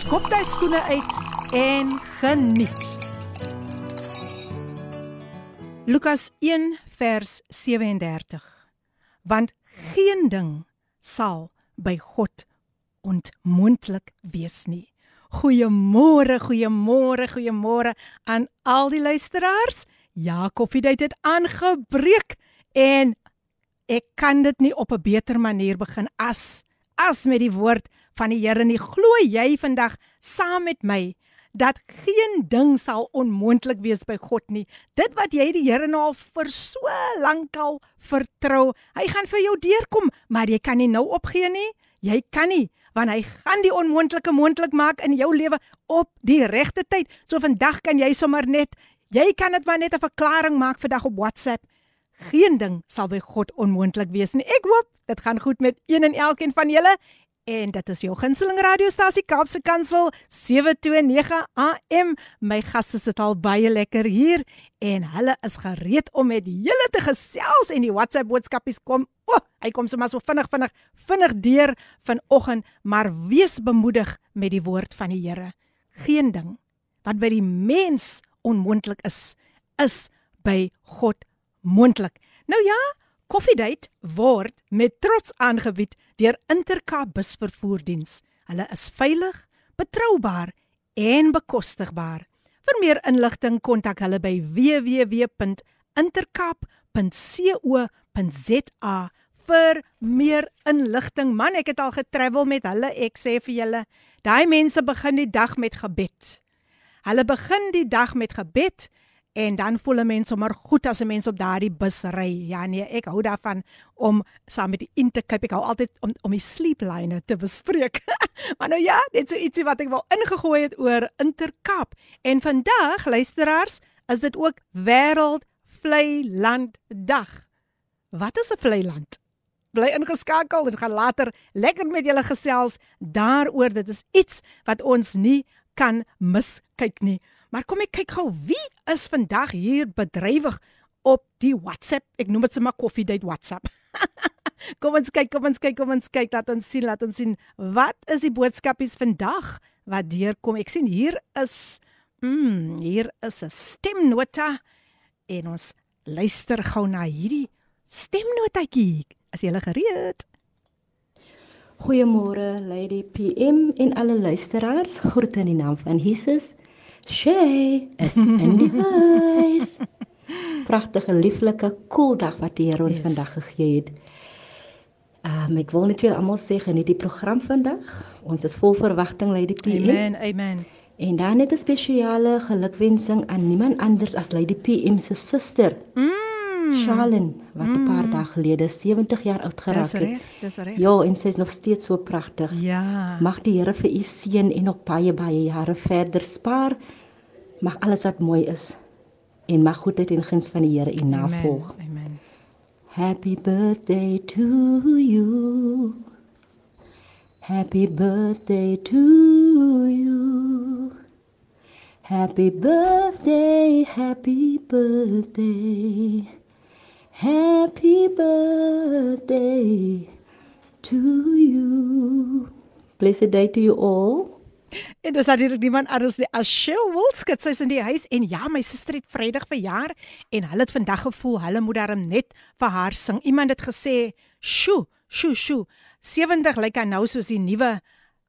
skop jy skoene uit en geniet. Lukas 1 vers 37. Want geen ding sal by God ontmoontlik wees nie. Goeiemôre, goeiemôre, goeiemôre aan al die luisteraars. Ja, koffiedייט het aangebreek en ek kan dit nie op 'n beter manier begin as as met die woord van die Here nie. Glo jy vandag saam met my dat geen ding sal onmoontlik wees by God nie. Dit wat jy die Here nou al vir so lank al vertrou, hy gaan vir jou deurkom, maar jy kan nie nou opgee nie. Jy kan nie want hy gaan die onmoontlike moontlik maak in jou lewe op die regte tyd. So vandag kan jy sommer net jy kan dit maar net 'n verklaring maak vandag op WhatsApp. Geen ding sal by God onmoontlik wees nie. Ek hoop dit gaan goed met een en elkeen van julle. En dit is jou gunsteling radiostasie Kaapse Kansel 729 AM. My gaste sit al baie lekker hier en hulle is gereed om met julle te gesels en die WhatsApp boodskapies kom. O, oh, hy kom sommer so vinnig vinnig vinnig deur vanoggend, maar wees bemoedig met die woord van die Here. Geen ding wat by die mens onmoontlik is, is by God moontlik. Nou ja, Koffiedייט word met trots aangebied deur Intercape busvervoerdiens. Hulle is veilig, betroubaar en bekostigbaar. Vir meer inligting kontak hulle by www.intercape.co.za vir meer inligting. Man, ek het al getravel met hulle. Ek sê vir julle, daai mense begin die dag met gebed. Hulle begin die dag met gebed en dan voel 'n mens sommer goed as 'n mens op daardie bus ry. Ja nee, ek hou daarvan om saam met die Intercape, ek hou altyd om om die sleepline te bespreek. maar nou ja, net so ietsie wat ek wel ingegooi het oor Intercape. En vandag, luisteraars, is dit ook Wêreld Vlei Land Dag. Wat is 'n vlei land? Bly ingeskakel en gaan later lekker met julle gesels daaroor. Dit is iets wat ons nie kan miskyk nie. Maar kom ek kyk gou wie is vandag hier bedrywig op die WhatsApp. Ek noem dit sommer Coffee Date WhatsApp. kom ons kyk, kom ons kyk, kom ons kyk, laat ons sien, laat ons sien wat is die boodskapies vandag wat deurkom. Ek sien hier is mm, hier is 'n stemnota en ons luister gou na hierdie stemnotetjie. Is jy gereed? Goeiemôre Lady PM en alle luisteraars. Groet in die naam van Jesus. Shay is in die huis. Pragtige, lieflike, koel dag wat die Here ons yes. vandag gegee het. Um, ek wil net vir almal sê geniet die program vandag. Ons is vol verwagting Lady PM. Amen. Amen. En dan net 'n spesiale gelukwensing aan niemand anders as Lady PM se suster. Mm. Charlene wat 'n mm. paar dae gelede 70 jaar oud geraak het. Dis reg. Ja, en sy is nog steeds so pragtig. Ja. Mag die Here vir u seën en nog baie baie jare verder spaar. Mag alles wat mooi is en mag goedheid en guns van die Here u navolg. Amen. Amen. Happy birthday to you. Happy birthday to you. Happy birthday, happy birthday. Happy birthday to you. Blessed day to you all. En dis natuurlik niemand anders nie as Shell Wilskut. Sy's in die huis en ja, my suster het Vrydag verjaar en hulle het vandag gevoel hulle moet daarom net vir haar sing. Iemand het gesê, "Sjoe, sjoe, sjoe. 70 lyk hy nou soos die nuwe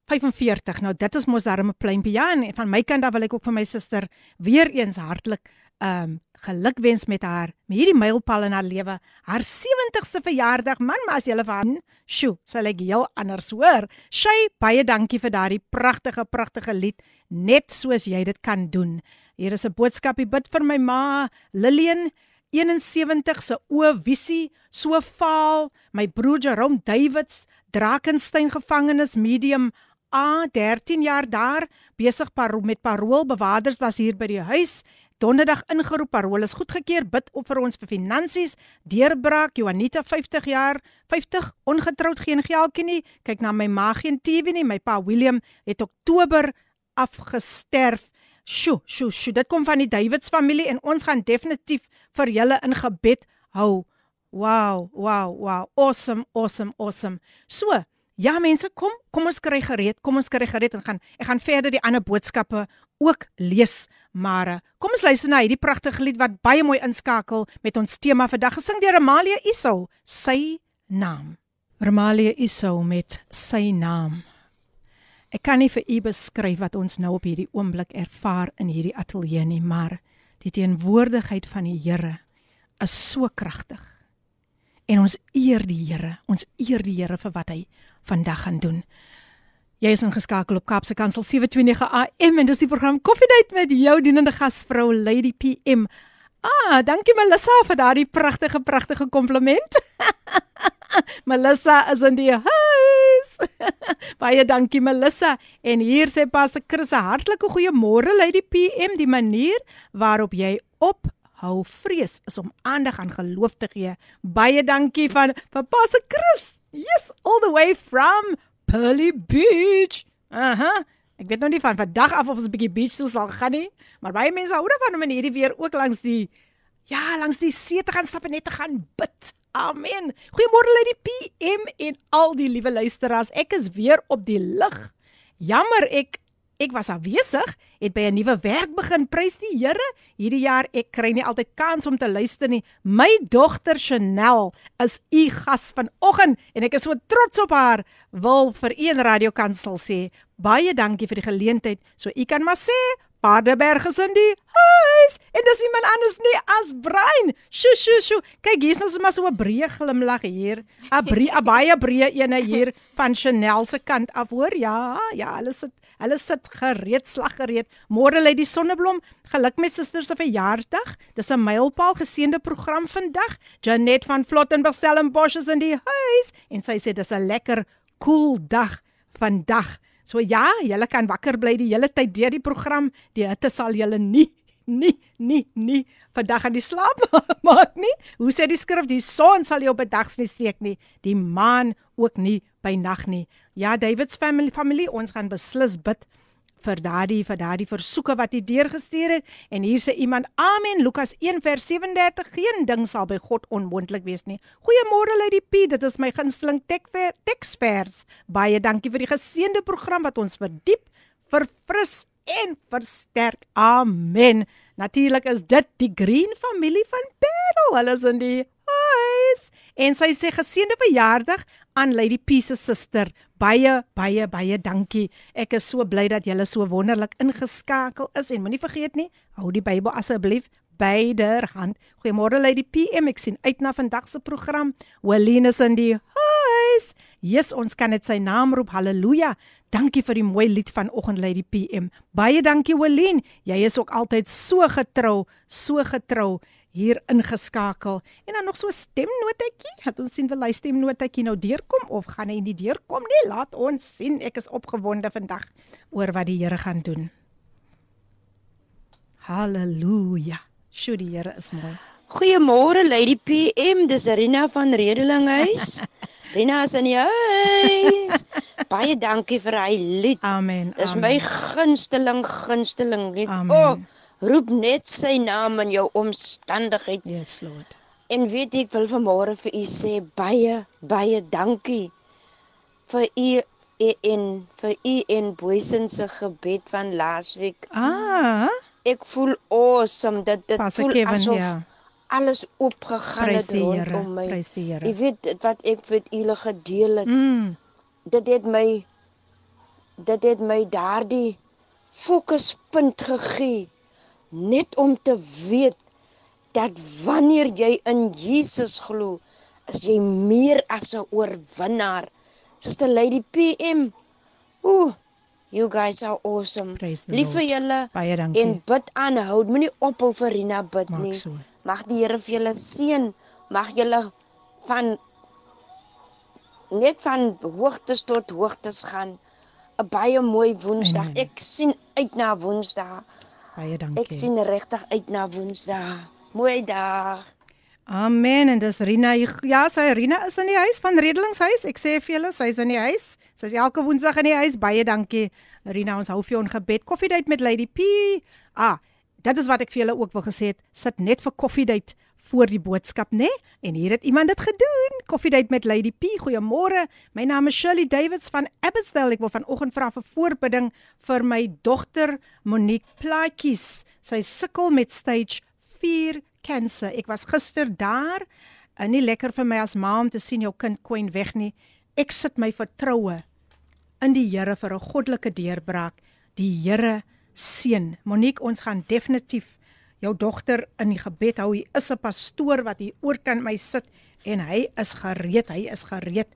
45. Nou dit is mos daarom 'n pleintjie. Ja, en van my kant af wil ek ook vir my suster weer eens hartlik ehm um, gelukwens met haar met hierdie mylpaal in haar lewe, haar 70ste verjaardag. Man, maar as jy hulle van, sjoe, sal ek heel anders hoor. Sy baie dankie vir daardie pragtige pragtige lied, net soos jy dit kan doen. Hier is 'n boodskapie bid vir my ma, Lillian 71 se o visie so faal my broer Jerome Davids Drakensberg gevangenis medium A 13 jaar daar besig met paroolbewaarders was hier by die huis donderdag ingeroep parol is goedgekeur. Bid op vir ons vir finansies. Deurbraak Juanita 50 jaar 50 ongetroud geen geldjie nie. Kyk na my ma geen TV nie. My pa William het Oktober afgesterf. Sjo sjo sjo dit kom van die Davids familie en ons gaan definitief vir julle in gebed hou. Wow wow wow. Awesome awesome awesome. So Ja mense, kom, kom ons kry gereed. Kom ons kry gereed en gaan ek gaan verder die ander boodskappe ook lees. Maar eh, kom ons luister na hierdie pragtige lied wat baie mooi inskakel met ons tema vandag gesing deur Amalia Isou, sy naam. Amalia Isou met sy naam. Ek kan nie vir u beskryf wat ons nou op hierdie oomblik ervaar in hierdie ateljee nie, maar die teenwoordigheid van die Here is so kragtig. En ons eer die Here, ons eer die Here vir wat hy vandag gaan doen. Jy is ingeskakel op Kapse Kansel 729 AM en dis die program Koffiedייט met jou dienende gasvrou Lady PM. Ah, dankie Melissa vir daardie pragtige pragtige kompliment. Melissa is in die huis. Baie dankie Melissa. En hier sê Pastor Chris 'n hartlike goeiemôre Lady PM. Die manier waarop jy op hou vrees is om aandag aan geloof te gee. Baie dankie van vir Pastor Chris. Yes, all the way from Pearly Beach. Aha. Uh -huh. Ek weet nog nie van vandag af of ons 'n bietjie beach toe sal gaan nie, maar baie mense hou daarvan om in hierdie weer ook langs die ja, langs die see te gaan stap en net te gaan bid. Amen. Goeiemôre lê die PM en al die liewe luisteraars. Ek is weer op die lig. Jammer ek Ek was afwesig, het by 'n nuwe werk begin. Prys die Here. Hierdie jaar ek kry nie altyd kans om te luister nie. My dogter Chanel is u gas vanoggend en ek is so trots op haar. Wil vir een radiokansel sê baie dankie vir die geleentheid. So u kan maar sê Paardeberg is in die huis en dis iemand anders nie as Brein. Sjoe sjoe sjoe. Kyk hier's ons maar so 'n breë glimlag hier. 'n Breë baie breë ene hier van Chanel se kant af hoor. Ja, ja, hulle sit Hulle sit gereed, slag gereed. Môre lê die sonneblom. Geluk met susters se verjaarsdag. Dis 'n mylpaal geseënde program vandag. Janet van Flottenberg Stellenbosch is in die huis en sy sê dis 'n lekker koel cool dag vandag. So ja, julle kan wakker bly die hele tyd deur die program. Die hitte sal julle nie nie nie nie vandag aan die slaap maak nie. Hoe sê die skrif, die son sal jou bedags nie steek nie, die maan ook nie by nag nie. Ja, David's family familie, ons gaan beslis bid vir daardie vir daardie versoeke wat hy deurgestuur het en hier sê iemand amen Lukas 1 vers 37 geen ding sal by God onmoontlik wees nie. Goeiemôre Lady P, dit is my gunsteling teksvers. Baie dankie vir die geseënde program wat ons verdiep, verfris en versterk. Amen. Natuurlik is dit die Green familie van Parel. Hulle is in die huis en sy sê geseënde verjaardag aan Lady Peace se suster. Baie baie baie dankie. Ek is so bly dat julle so wonderlik ingeskakel is en moenie vergeet nie, hou die Bybel asseblief byderhand. Goeiemôre Lady PM, ek sien uit na vandag se program. Weline is in die huis. Jesus, ons kan net sy naam roep. Halleluja. Dankie vir die mooi lied vanoggend Lady PM. Baie dankie Weline. Jy is ook altyd so getrou, so getrou hier ingeskakel. En dan nog so stemnotetjie. Het ons sien wil hy stemnotetjie nou deurkom of gaan hy nie deurkom nie? Laat ons sien. Ek is opgewonde vandag oor wat die Here gaan doen. Halleluja. Sjoe, die Here is mooi. Goeiemôre Lady PM, dis Rina van Redelinghuis. Rina is in die huis. Baie dankie vir hy lied. Amen. Dis my gunsteling gunsteling lied. Amen. Oh, roep net sy naam in jou omstandigheid. Yes, Lord. En weet ek wil vanmôre vir u sê baie baie dankie vir u en vir u en Boysen se gebed van laasweek. Ah. Ek voel awesome dat dit Pas voel Kevin, asof ja. Alles opgegaan het rondom my. Ek weet wat ek met u gedeel het. Mm. Dit het my dit het my daardie fokuspunt gegee net om te weet dat wanneer jy in Jesus glo, is jy meer as 'n oorwinnaar. Sister Lady PM. Ooh, you guys are awesome. Liewe julle en bid aanhou. Moenie ophou vir Rina bid Maak nie. So. Mag die Here vir julle seën. Mag julle van net van hoogtes tot hoogtes gaan. 'n baie mooi Woensdag. Amen. Ek sien uit na Woensdag. Baie dankie. Ek sien regtig uit na Woensdag. Mooi dag. Amen en dis Rina. Ja, sy Rina is in die huis van Redelingshuis. Ek sê vir julle, sy's in die huis. Sy's elke Woensdag in die huis. Baie dankie. Rina, ons hou vir jou in gebed. Koffiedייט met Lady P. Ah, dit is wat ek vir julle ook wil gesê het. Sit net vir koffiedייט voor die boodskap, né? Nee? En hier het iemand dit gedoen. Koffiedייט met Lady P. Goeiemôre. My naam is Shirley Davids van Abbotsdale. Ek wil vanoggend vra vir voorbidding vir my dogter Monique Plaatjies. Sy sukkel met stage 4 kanker. Ek was gister daar. En nie lekker vir my as ma om te sien jou kind kwyn weg nie. Ek sit my vertroue in die Here vir 'n goddelike deurbraak. Die Here seën. Monique, ons gaan definitief jou dogter in die gebed hou. Hy is 'n pastoor wat hier oor kan my sit en hy is gereed. Hy is gereed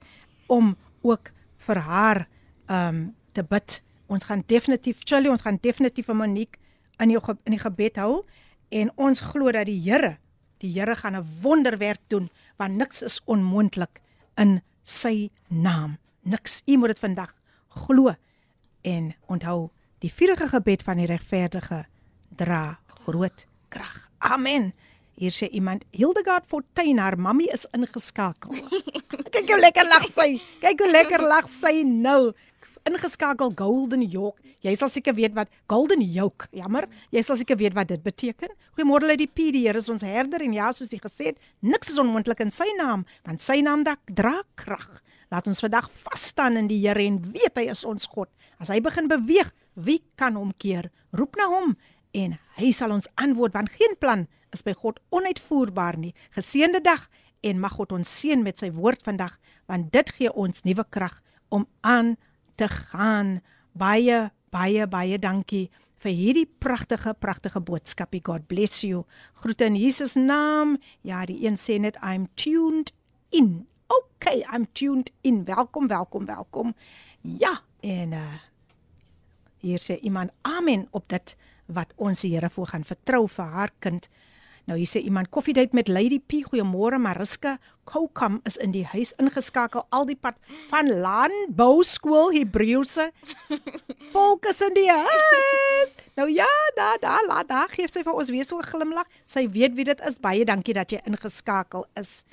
om ook vir haar um te bid. Ons gaan definitief Chili, ons gaan definitief vir Monique in jou in die gebed hou en ons glo dat die Here, die Here gaan 'n wonderwerk doen want niks is onmoontlik in sy naam. Niks. U moet dit vandag glo en onthou die vuurige gebed van die regverdige dra groot krag. Amen. Hier sê iemand Hildegard Fortuin haar mammy is ingeskakel. Kyk hoe lekker lag sy. Kyk hoe lekker lag sy nou. Ingeskakel Golden York. Jy sal seker weet wat Golden Yoke. Jammer. Jy sal seker weet wat dit beteken. Goeiemôre uit die P. Die Here is ons herder en ja, soos hy gesê het, niks is onmoontlik in sy naam, want sy naam dra krag. Laat ons vandag vas staan in die Here en weet hy is ons God. As hy begin beweeg, wie kan hom keer? Roep na hom en hy sal ons antwoord want geen plan is by God onuitvoerbaar nie. Geseënde dag en mag God ons seën met sy woord vandag want dit gee ons nuwe krag om aan te gaan. Baie baie baie dankie vir hierdie pragtige pragtige boodskapie. God bless you. Groete in Jesus naam. Ja, die een sê net I'm tuned in. Okay, I'm tuned in. Welkom, welkom, welkom. Ja, en uh hier sê iemand amen op dit wat ons die Here voor gaan vertrou vir haar kind. Nou hier sê iemand koffiedייט met Lady P. Goeiemôre Mariska. Kokam is in die huis ingeskakel al die pad van Landbou Skool Hebreëse. Volk is in die huis. Nou ja, daar daar laat daar gee sy vir ons weer so 'n glimlag. Sy weet wie dit is. Baie dankie dat jy ingeskakel is.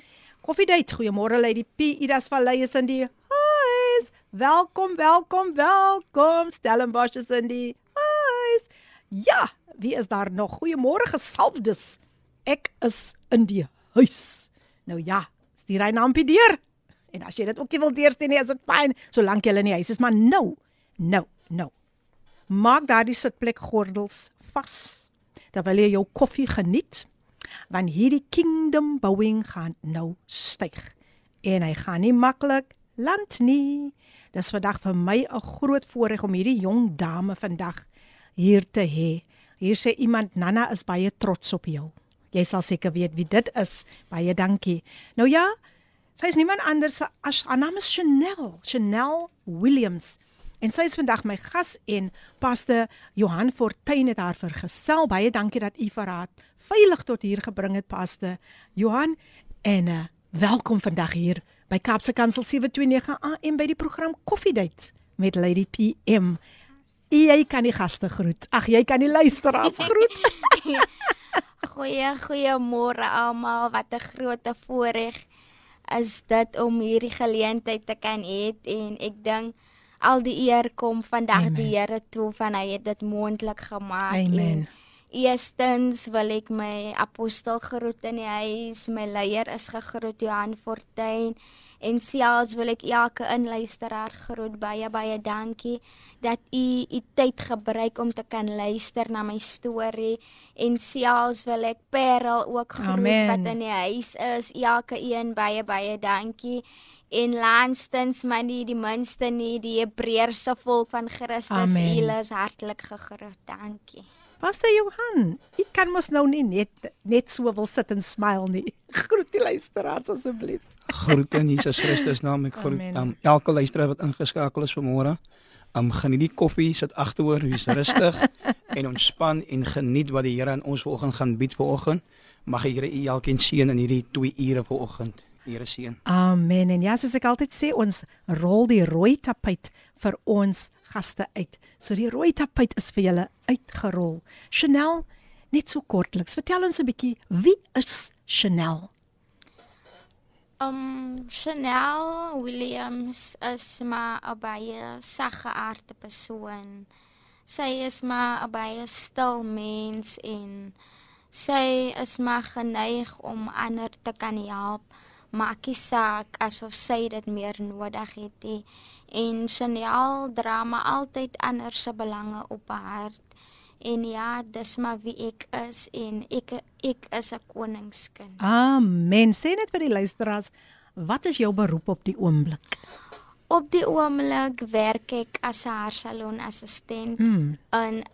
Koffiedייט. Goeiemôre Lady P. Idas Vallei is in die huis. Welkom, welkom, welkom. Stellenbosch is in die huis. Ja, wie is daar nog? Goeiemôre gesalfdes. Ek is in die huis. Nou ja, stuur hy nampie deur. En as jy dit ook nie wil deurstuur nie, is dit fyn, solank jy in die huis is, maar nou, nou, nou. Maak daardie sitplek gordels vas. Terwyl jy jou koffie geniet want hierdie kingdom bouing gaan nou styg en hy gaan nie maklik land nie. Dis vandag vir my 'n groot voorreg om hierdie jong dame vandag hier te hê. Hier sê iemand Nana is baie trots op jou. Jy sal seker weet wie dit is. Baie dankie. Nou ja, sy is niemand anders as haar naam is Chanel, Chanel Williams. En sy is vandag my gas en Pastor Johan Fortuin het haar vergesel. Baie dankie dat u vir haar veilig tot hier gebring het, Pastor Johan. En uh, welkom vandag hier by Kapse Kansel 729 AM by die program Koffiedייט met Lady PM. Jy kan die gaste groet. Ag, jy kan die luisteraars groet. goeie goeie môre almal. Wat 'n groot voorreg is dit om hierdie geleentheid te kan hê en ek dink al die eer kom vandag Amen. die Here toe van hy het dit moontlik gemaak. Amen. Eerstens wil ek my apostel groet in die huis, my leier is gegroet Johan Fortuin en selfs wil ek elke inluisteraar groet baie baie dankie dat u u tyd gebruik om te kan luister na my storie. En selfs wil ek Parel ook groet Amen. wat in die huis is elke een baie baie dankie. En laastens maar nie die minste nie die Hebreëse volk van Christus hulle is hartlik gegroet. Dankie Pastor Johan, ek kan mos nou nie net net so wil sit en smile nie. Groet die luisteraars asseblief. Groet in Jesus Christus naam. Ek groet um, elke luisteraar wat ingeskakel is vanmôre. Um geniet die koffie, sit agteroor, wees rustig en ontspan en geniet wat die Here aan ons vanoggend gaan bied vanoggend. Mag die Here u elkeen seën in hierdie 2 ure vanoggend. Here seën. Amen. En ja, soos ek altyd sê, ons rol die rooi tapuit vir ons gaste uit. So die rooi tapuit is vir julle uitgerol. Chanel, net so kortliks, vertel ons 'n bietjie wie is Chanel? Um Chanel Williams is maar 'n baie saggeaarde persoon. Sy is maar 'n baie stil mens en sy is maar geneig om ander te kan help maakie saak asof sy dit meer nodig het nie. En Chanel dra maar altyd ander se belange op haar hart. En ja, dis maar wie ek is en ek ek is 'n koningskind. Amen. Sê net vir die luisteraars, wat is jou beroep op die oomblik? Op die oomblik werk ek as 'n haarsalon assistent hmm. in 'n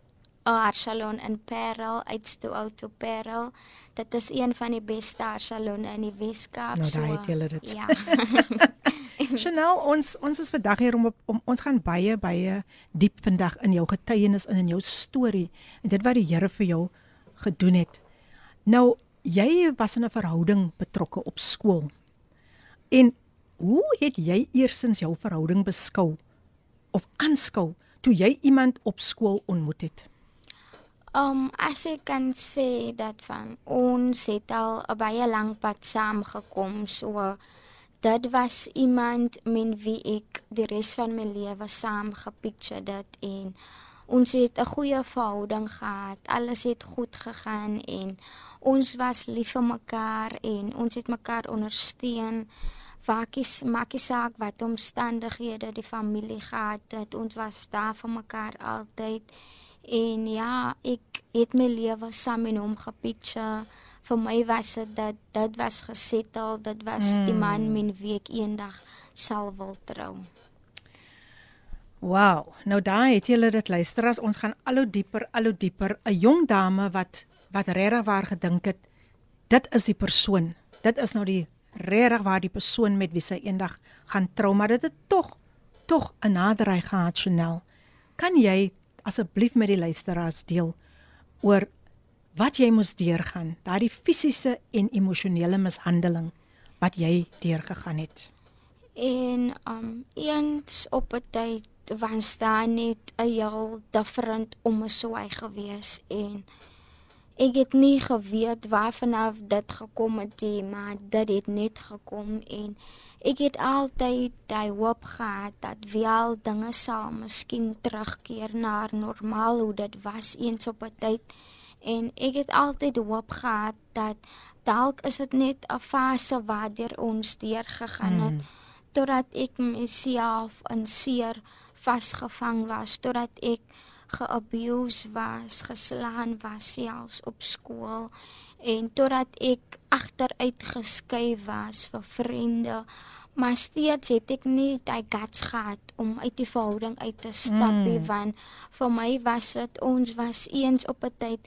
haarsalon in Parel, uitstoe Auto Parel dit is een van die beste salone in die Weskaap. Nou daai het julle dit. Ja. Chanel, ons ons is vandag hier om, om ons gaan baie baie diep vandag in jou getuienis en in jou storie en dit wat die Here vir jou gedoen het. Nou jy was in 'n verhouding betrokke op skool. En hoe het jy eersins jou verhouding beskou of aanskou toe jy iemand op skool ontmoet het? Um as ek kan sê dat van ons het al 'n baie lank pad saam gekom so dit was iemand met wie ek die res van my lewe saam gepicture dit en ons het 'n goeie verhouding gehad alles het goed gegaan en ons was lief vir mekaar en ons het mekaar ondersteun. Vakies maakie saak wat omstandighede die familie gehad het ons was daar vir mekaar altyd En ja, ek het my lewe saam met hom gepicture. Vir my was dit dat dit was gesettel, dit was mm. die man met wie ek eendag sal wil trou. Wow, nou daai het julle dit luister as ons gaan al hoe dieper, al hoe dieper. 'n Jong dame wat wat regtig waar gedink het dit is die persoon. Dit is nou die regtig waar die persoon met wie sy eendag gaan trou, maar dit het tog tog 'n naderheid gehad, Chanel. Kan jy asseblief met die luisteraars deel oor wat jy moes deurgaan, daardie fisiese en emosionele mishandeling wat jy deurgegaan het. En um eens op 'n tyd was daar net 'n heel different om so hy gewees en ek het nie geweet waarvan af dit gekom het nie, maar dit het net gekom en Ek het altyd daai hoop gehad dat wel dinge sal miskien terugkeer na normaal hoe dit was eens op 'n tyd en ek het altyd hoop gehad dat dalk is dit net 'n fase waardeur ons deur gegaan het mm. totdat ek myself in seer vasgevang was totdat ek geabuse was, geslaan was selfs op skool en totdat ek agteruit geskuif was vir vriende maar steeds het ek nie daai guts gehad om uit die verhouding uit te stap nie mm. want vir my was dit ons was eens op 'n tyd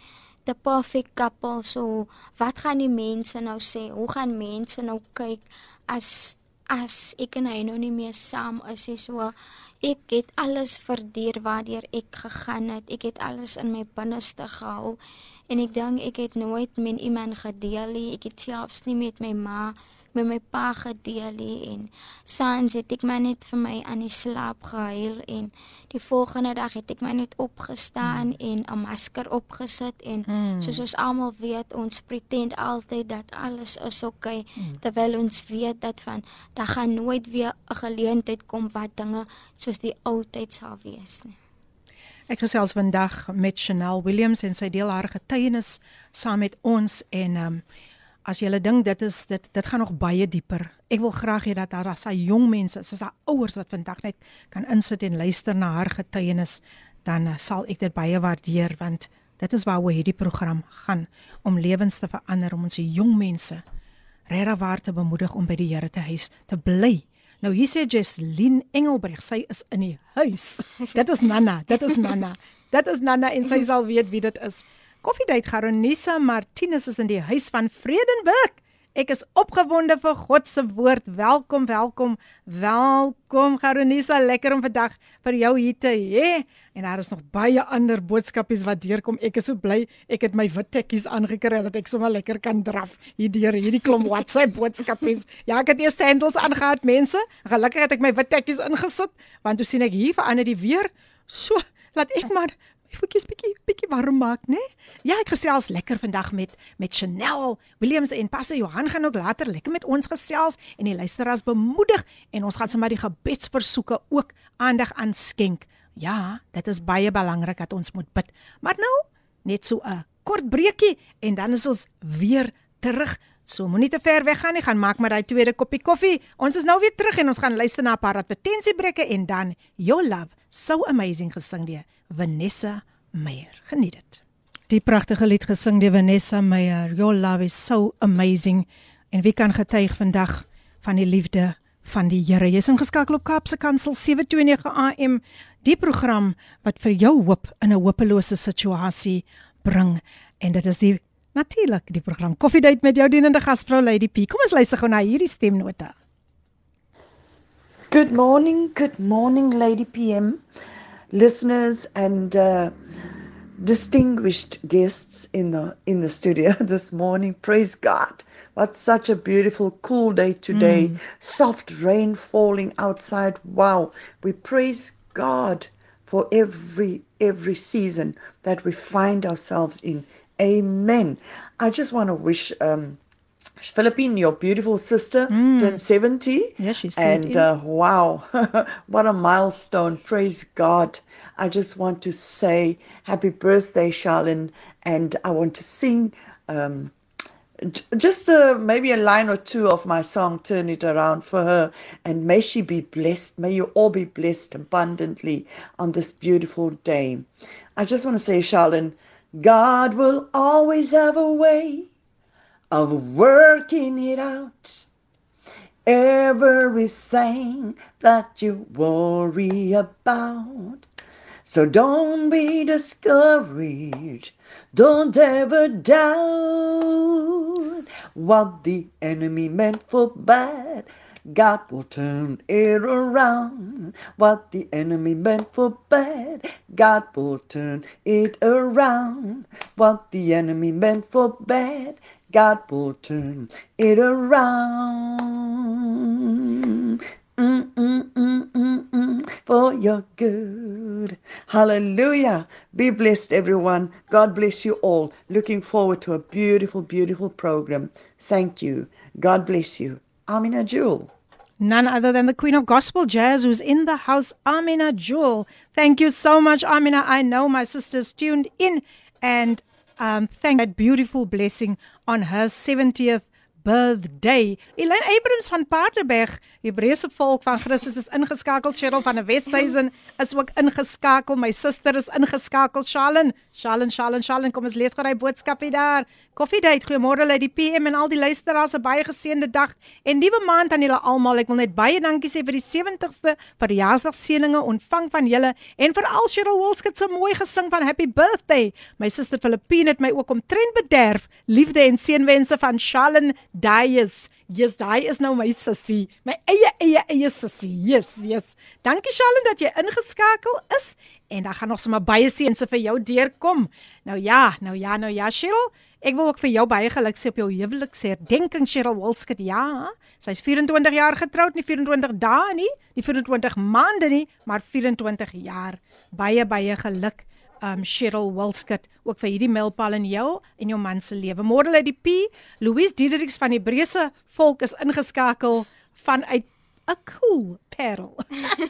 the perfect couple so wat gaan die mense nou sê? Hoe gaan mense nou kyk as as ek en hy nou nie meer saam is nie? So ek het alles verduur waardeur ek gegaan het. Ek het alles in my binneste gehou en ek dink ek het nooit met iemand gedeel nie ek het selfs nie met my ma met my pa gedeel en saans het ek my net vir my aan die slaap gehuil en die volgende dag het ek my net opgestaan hmm. en 'n masker opgesit en hmm. soos ons almal weet ons pretend altyd dat alles is oukei okay, hmm. terwyl ons weet dat van daar gaan nooit weer 'n geleentheid kom wat dinge soos die ou tyd sal wees nie Ek gesels vandag met Chanel Williams en sy deel haar getuienis saam met ons en um, as jy dink dit is dit dit gaan nog baie dieper. Ek wil graag hê dat daar as hy jong mense, as hy ouers wat vandag net kan insit en luister na haar getuienis, dan uh, sal ek dit baie waardeer want dit is waaroor hierdie program gaan om lewens te verander om ons jong mense regtig waar te bemoedig om by die Here te huis te bly. Nou hier sê Jesslyn Engelbreg, sy is in die huis. Dit is Nana, dit is Nana. Dit is Nana en sy sal weet wie dit is. Koffiedייט Garonisa Martinus is in die huis van Vredenburg. Ek is opgewonde vir God se woord. Welkom, welkom. Welkom Garonisa, lekker om vandag vir jou hier te hê. En daar is nog baie ander boodskapies wat deurkom. Ek is so bly ek het my wit tekkies aangekry dat ek sommer lekker kan draf hier deur hierdie klomp WhatsApp boodskapies. Ja, ek het eers sandals aangehad, mense. Gelukkig het ek my wit tekkies ingesit want toe sien ek hier verander die weer So, laat ek maar my voetjies bietjie bietjie warm maak, né? Nee? Ja, ek gesels lekker vandag met met Chanel Williams en Pastor Johan gaan ook later lekker met ons gesels en die luisteraars bemoedig en ons gaan sommer die gebedsversoeke ook aandag aan skenk. Ja, dit is baie belangrik dat ons moet bid. Maar nou, net so 'n kort breekie en dan is ons weer terug. So moenie te ver weg gaan nie, gaan maak maar daai tweede koppie koffie. Ons is nou weer terug en ons gaan luister na 'n paar advertensiebreuke en dan Your Love, so amazing gesing deur Vanessa Meyer. Geniet dit. Die pragtige lied gesing deur Vanessa Meyer. Your Love is so amazing. En wie kan getuig vandag van die liefde van die Here? Jy's ingeskakel op Kaapse Kansel 729 AM, die program wat vir jou hoop in 'n hopelose situasie bring. En dit is die natuurlik die program Koffiedייט met jou dienende gasvrou Lady P. Kom ons luister gou na hierdie stemnota. Good morning, good morning Lady PM. Listeners and uh distinguished guests in the in the studio this morning. Praise God. What such a beautiful cool day today. Mm. Soft rain falling outside. Wow. We praise God for every every season that we find ourselves in. Amen. I just want to wish um Philippine, your beautiful sister, mm. turned 70. Yeah, she's And uh, wow, what a milestone. Praise God. I just want to say happy birthday, Charlene. And I want to sing um, just uh, maybe a line or two of my song, Turn It Around for her. And may she be blessed. May you all be blessed abundantly on this beautiful day. I just want to say, Charlene, God will always have a way of working it out. Everything that you worry about. So don't be discouraged. Don't ever doubt what the enemy meant for bad. God will turn it around. What the enemy meant for bad, God will turn it around. What the enemy meant for bad, God will turn it around. Mm, mm, mm, for your good. Hallelujah. Be blessed, everyone. God bless you all. Looking forward to a beautiful, beautiful program. Thank you. God bless you. Amina Jewel. None other than the Queen of Gospel Jazz, who's in the house, Amina Jewel. Thank you so much, Amina. I know my sister's tuned in and um, thank that beautiful blessing on her 70th birthday. Elaine Abrams van Paardeberg, Hebreëse volk van Christus is ingeskakel. Cheryl van die Westhuizen is ook ingeskakel. My suster is ingeskakel. Shalom. Shalom, shalom, shalom. Kom ons lees gou daai boodskapie daar. Koffiedייט. Goeiemôre uit die PM en al die luisteraars. 'n Baie geseënde dag en nuwe maand aan julle almal. Ek wil net baie dankie sê vir die 70ste verjaarsdagseëninge ontvang van julle en vir al Cheryl Wolskit se mooi gesing van happy birthday. My suster Filippine het my ook omtrent bederf. Liefde en seënwense van Shalom daai is Yes, daai is nou my sussie, my eie eie eie sussie. Yes, yes. Dankie Shalom dat jy ingeskakel is en dan gaan nog sommer baie seënse vir jou deurkom. Nou ja, nou ja, nou ja, Cheryl. Ek wil ook vir jou baie geluk sê op jou huwelik sê. Denking Cheryl Wolskit, ja. Sy's 24 jaar getroud, nie 24 dae nie, nie 24 maande nie, maar 24 jaar. Baie baie geluk um Cheryl Wilskut ook vir hierdie mylpaal in jou en jou man se lewe. Môre lê die P. Louise Diedericks van die Hebreëse volk is ingeskakel vanuit 'n cool parel.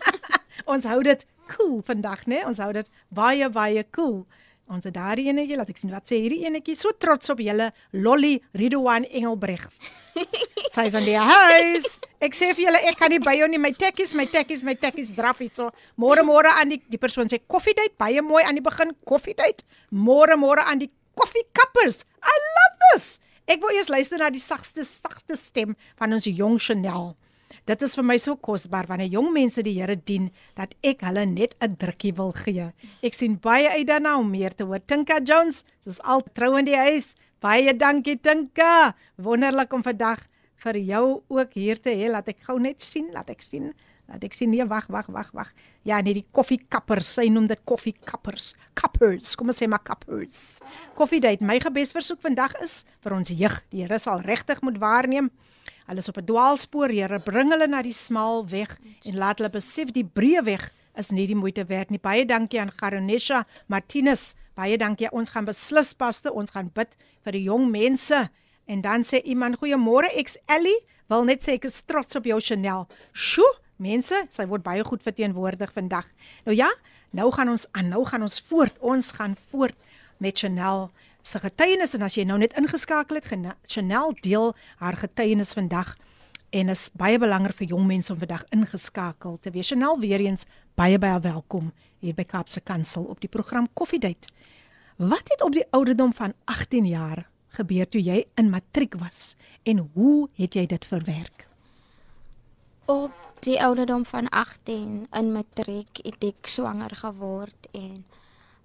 ons hou dit cool vandag, né? Ons hou dit baie baie cool. Ons het daardie enetjie, laat ek sien wat sê hierdie enetjie. So trots op julle Lolly Ridwan Engelbreg. Sy's aan die huis. Ek sê vir julle ek kan nie by jou nie. My tekkies, my tekkies, my tekkies draf iets so. Môre môre aan die die persoon sê koffiedייט baie mooi aan die begin koffiedייט. Môre môre aan die koffiekappers. I love this. Ek wil eers luister na die sagste sagte stem van ons jong Chanel. Dit is vir my so kosbaar wanneer jong mense die Here dien dat ek hulle net 'n drukkie wil gee. Ek sien baie uit daarna om meer te hoor. Tinka Jones, soos al trou in die huis. Baie dankie Tinka. Wonderlik om vandag vir jou ook hier te hê. Laat ek gou net sien, laat ek sien. Laat ek sien nee, wag, wag, wag, wag. Ja, nee, die koffiekappers, sy noem dit koffiekappers. Kappers, kom ons sê maar kappers. Koffiedייט. My gebesversoek vandag is vir ons jeug. Die Here sal regtig moet waarneem. Hulle is op 'n dwaalspoor, Here, bring hulle na die smal weg en laat hulle besef die breë weg is nie die moeite werd nie. Baie dankie aan Garonesha Martinus. Baie dankie. Ons gaan beslis paste. Ons gaan bid vir die jong mense. En dan sê iemand goeiemôre ex Ellie. Wil net sê ek is trots op jou Chanel. Sjoe, mense, sy word baie goed verteenwoordig vandag. Nou ja, nou gaan ons aan. Nou gaan ons voort. Ons gaan voort met Chanel se getuienis en as jy nou net ingeskakel het, Chanel deel haar getuienis vandag en is baie belangrik vir jong mense om vandag ingeskakel te wees. Chanel weer eens baie baie welkom hier by Kaapse Kansel op die program Koffiedייט. Wat het op die ouderdom van 18 jaar gebeur toe jy in matriek was en hoe het jy dit verwerk? Op die ouderdom van 18 in matriek het ek swanger geword en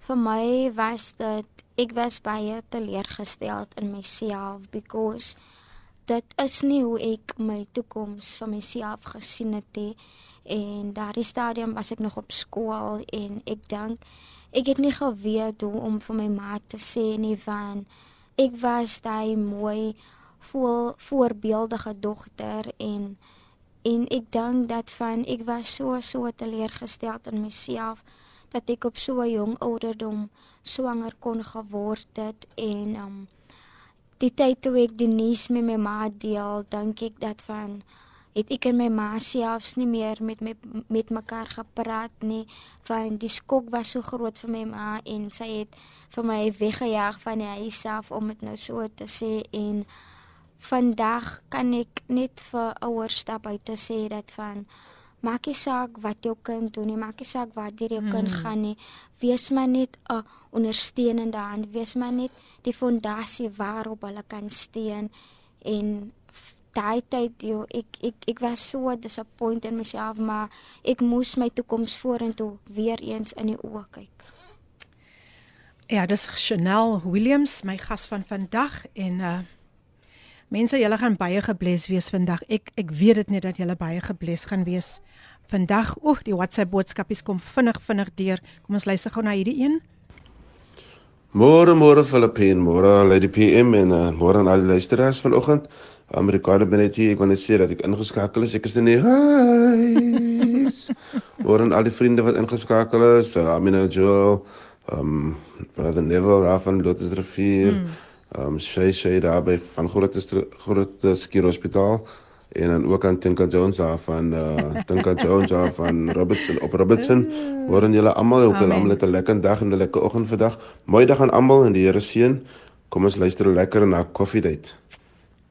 vir my was dit ek was baie teleurgesteld in myself because dit is nie hoe ek my toekoms vir myself gesien het nie. En daardie stadium was ek nog op skool en ek dink ek het nie geweet hoe om vir my ma te sê nie van ek was daai mooi vol voorbeeldige dogter en en ek dink dat van ek was so so teleurgesteld in myself dat ek op so 'n jong ouderdom swanger kon geword het en um die tyd toe ek die nuus met my ma deel, dink ek dat van het ek en my ma selfs nie meer met my met mekaar gepraat nie, van die skok was so groot vir my ma en sy het vir my weggejaag van die huis af om dit nou so te sê en vandag kan ek net vir ouers stap uit te sê dat van maak nie saak wat jou kind doen nie, maak nie saak waar deur jou kind hmm. gaan nie. Wees maar net 'n ondersteunende hand, wees maar net die fondasie waarop hulle kan steun en daai tyd jy ek ek ek was so disappointed in myself, maar ek moes my toekoms vorentoe weer eens in die oë kyk. Ja, dis Chanel Williams, my gas van vandag en uh Mense, julle gaan baie gebless wees vandag. Ek ek weet dit net dat julle baie gebless gaan wees vandag. O, die WhatsApp boodskapies kom vinnig vinnig deur. Kom ons luister gou na hierdie een. Môre môre Filippine, môre Lady PM en uh, môre aan al die luisteraars vanoggend. Amerikaner ben net hier. Ek wil net sê dat ek ingeskakel is. Ek is in die huis. Môre aan al die vriende wat ingeskakel is. Uh, Amina Joel, um Brother Neville, Rafa, Lotus Rivier. Hmm ehm um, sy sy daar by van groot groot skier hospitaal en dan ook aan Tinka Jones daar van uh Tinka Jones daar van Robertson op Robertson waarin julle almal op julle almal 'n lekker dag en 'n lekker oggend vandag. Mooi dag aan almal en die Here seën. Kom ons luister lekker na Coffee Date.